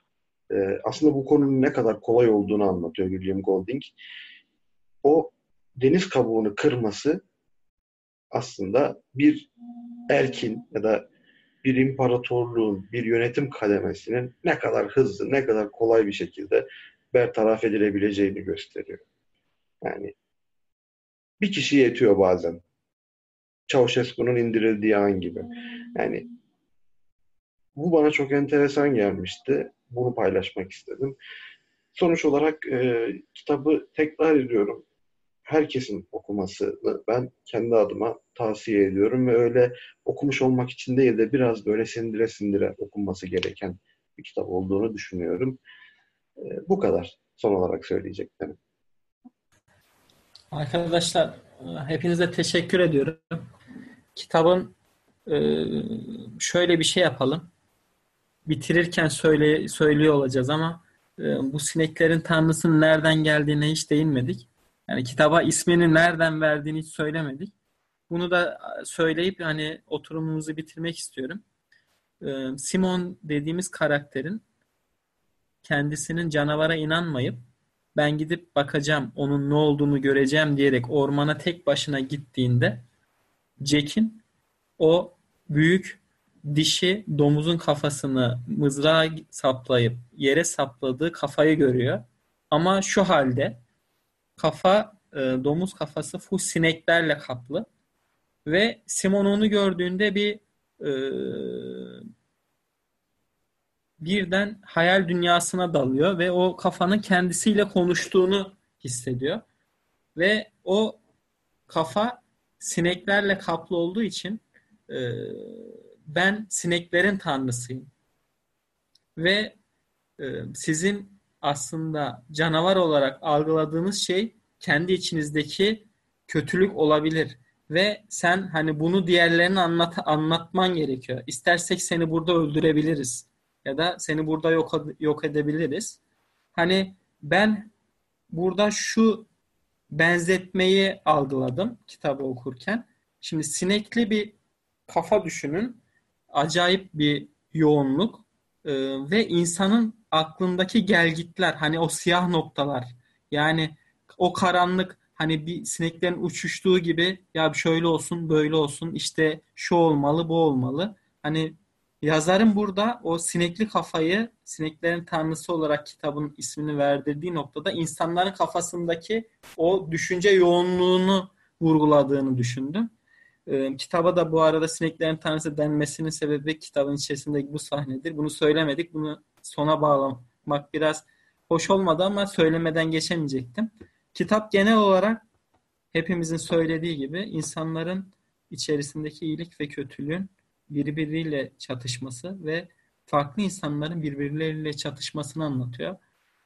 e, aslında bu konunun ne kadar kolay olduğunu anlatıyor William Golding. O deniz kabuğunu kırması aslında bir erkin ya da bir imparatorluğun, bir yönetim kademesinin ne kadar hızlı, ne kadar kolay bir şekilde bertaraf edilebileceğini gösteriyor. Yani bir kişi yetiyor bazen. Çavuşescu'nun indirildiği an gibi. Yani bu bana çok enteresan gelmişti. Bunu paylaşmak istedim. Sonuç olarak e, kitabı tekrar ediyorum. Herkesin okumasını ben kendi adıma tavsiye ediyorum ve öyle okumuş olmak için değil de biraz böyle sindire sindire okunması gereken bir kitap olduğunu düşünüyorum. E, bu kadar son olarak söyleyeceklerim. Arkadaşlar hepinize teşekkür ediyorum. Kitabın e, şöyle bir şey yapalım. Bitirirken söyle, söylüyor olacağız ama e, bu sineklerin tanrısının nereden geldiğine hiç değinmedik. Yani kitaba ismini nereden verdiğini hiç söylemedik. Bunu da söyleyip hani oturumumuzu bitirmek istiyorum. E, Simon dediğimiz karakterin kendisinin canavara inanmayıp ben gidip bakacağım, onun ne olduğunu göreceğim diyerek ormana tek başına gittiğinde Jack'in o büyük dişi domuzun kafasını mızrağa saplayıp yere sapladığı kafayı görüyor. Ama şu halde kafa e, domuz kafası full sineklerle kaplı ve Simon onu gördüğünde bir e, birden hayal dünyasına dalıyor ve o kafanın kendisiyle konuştuğunu hissediyor. Ve o kafa sineklerle kaplı olduğu için e, ben sineklerin tanrısıyım. Ve e, sizin aslında canavar olarak algıladığınız şey kendi içinizdeki kötülük olabilir. Ve sen hani bunu diğerlerine anlat anlatman gerekiyor. İstersek seni burada öldürebiliriz ya da seni burada yok yok edebiliriz. Hani ben burada şu benzetmeyi algıladım kitabı okurken. Şimdi sinekli bir kafa düşünün. Acayip bir yoğunluk ee, ve insanın aklındaki gelgitler hani o siyah noktalar yani o karanlık hani bir sineklerin uçuştuğu gibi ya şöyle olsun böyle olsun işte şu olmalı bu olmalı. Hani Yazarın burada o sinekli kafayı sineklerin tanrısı olarak kitabın ismini verdirdiği noktada insanların kafasındaki o düşünce yoğunluğunu vurguladığını düşündüm. Ee, kitaba da bu arada sineklerin tanrısı denmesinin sebebi kitabın içerisindeki bu sahnedir. Bunu söylemedik. Bunu sona bağlamak biraz hoş olmadı ama söylemeden geçemeyecektim. Kitap genel olarak hepimizin söylediği gibi insanların içerisindeki iyilik ve kötülüğün birbiriyle çatışması ve farklı insanların birbirleriyle çatışmasını anlatıyor.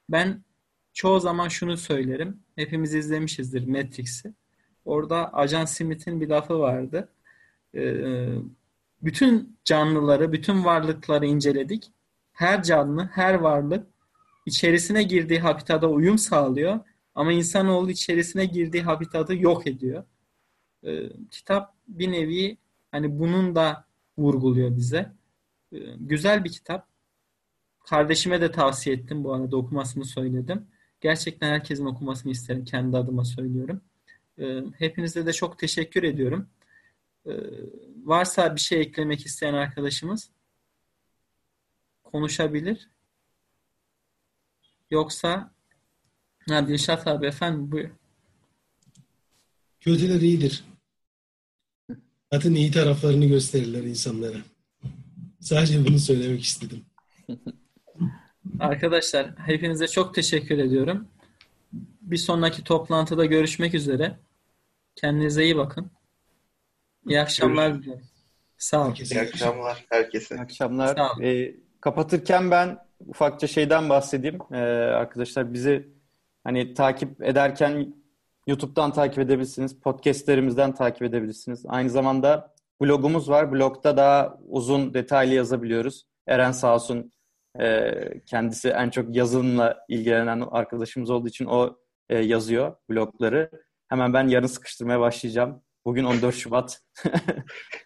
Ben çoğu zaman şunu söylerim. Hepimiz izlemişizdir Matrix'i. Orada Ajan Smith'in bir lafı vardı. Ee, bütün canlıları, bütün varlıkları inceledik. Her canlı, her varlık içerisine girdiği habitada uyum sağlıyor. Ama insanoğlu içerisine girdiği habitatı yok ediyor. Ee, kitap bir nevi hani bunun da vurguluyor bize. Ee, güzel bir kitap. Kardeşime de tavsiye ettim bu arada okumasını söyledim. Gerçekten herkesin okumasını isterim. Kendi adıma söylüyorum. Ee, hepinize de çok teşekkür ediyorum. Ee, varsa bir şey eklemek isteyen arkadaşımız konuşabilir. Yoksa ha, Dilşat abi efendim buyur. Kötüler iyidir. Zaten iyi taraflarını gösterirler insanlara. Sadece bunu söylemek istedim. [laughs] Arkadaşlar hepinize çok teşekkür ediyorum. Bir sonraki toplantıda görüşmek üzere. Kendinize iyi bakın. İyi akşamlar diliyorum. Sağ olun. İyi akşamlar herkese. İyi akşamlar. E, kapatırken ben ufakça şeyden bahsedeyim. E, arkadaşlar bizi hani takip ederken YouTube'dan takip edebilirsiniz. Podcastlerimizden takip edebilirsiniz. Aynı zamanda blogumuz var. Blogda daha uzun, detaylı yazabiliyoruz. Eren sağ olsun e, kendisi en çok yazılımla ilgilenen arkadaşımız olduğu için o e, yazıyor blogları. Hemen ben yarın sıkıştırmaya başlayacağım. Bugün 14 Şubat.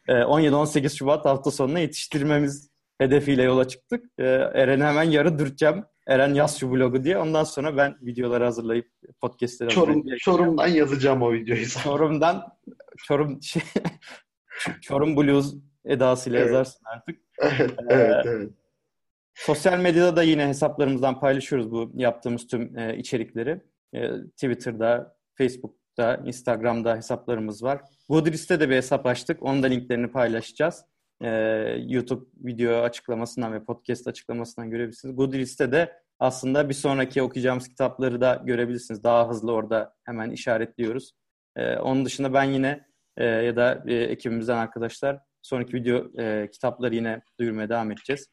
17-18 [laughs] e, Şubat hafta sonuna yetiştirmemiz hedefiyle yola çıktık. E, Eren'i hemen yarın dürteceğim. Eren yaz şu blogu diye. Ondan sonra ben videoları hazırlayıp podcastleri Çorum, hazırlayıp Çorum'dan yazacağım o videoyu. Çorum'dan Çorum [laughs] şey, Çorum Blues edasıyla Evet. yazarsın artık. Evet, evet, evet. Sosyal medyada da yine hesaplarımızdan paylaşıyoruz bu yaptığımız tüm e, içerikleri. E, Twitter'da, Facebook'ta, Instagram'da hesaplarımız var. Goodreads'te de bir hesap açtık. Onun da linklerini paylaşacağız. E, YouTube video açıklamasından ve podcast açıklamasından görebilirsiniz. Goodreads'te de aslında bir sonraki okuyacağımız kitapları da görebilirsiniz. Daha hızlı orada hemen işaretliyoruz. E, onun dışında ben yine e, ya da e, ekibimizden arkadaşlar sonraki video e, kitapları yine duyurmaya devam edeceğiz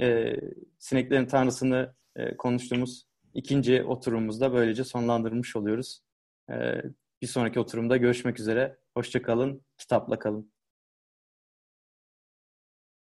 e, sineklerin tanrısını e, konuştuğumuz ikinci oturumumuzda böylece sonlandırmış oluyoruz. E, bir sonraki oturumda görüşmek üzere. Hoşçakalın, kitapla kalın.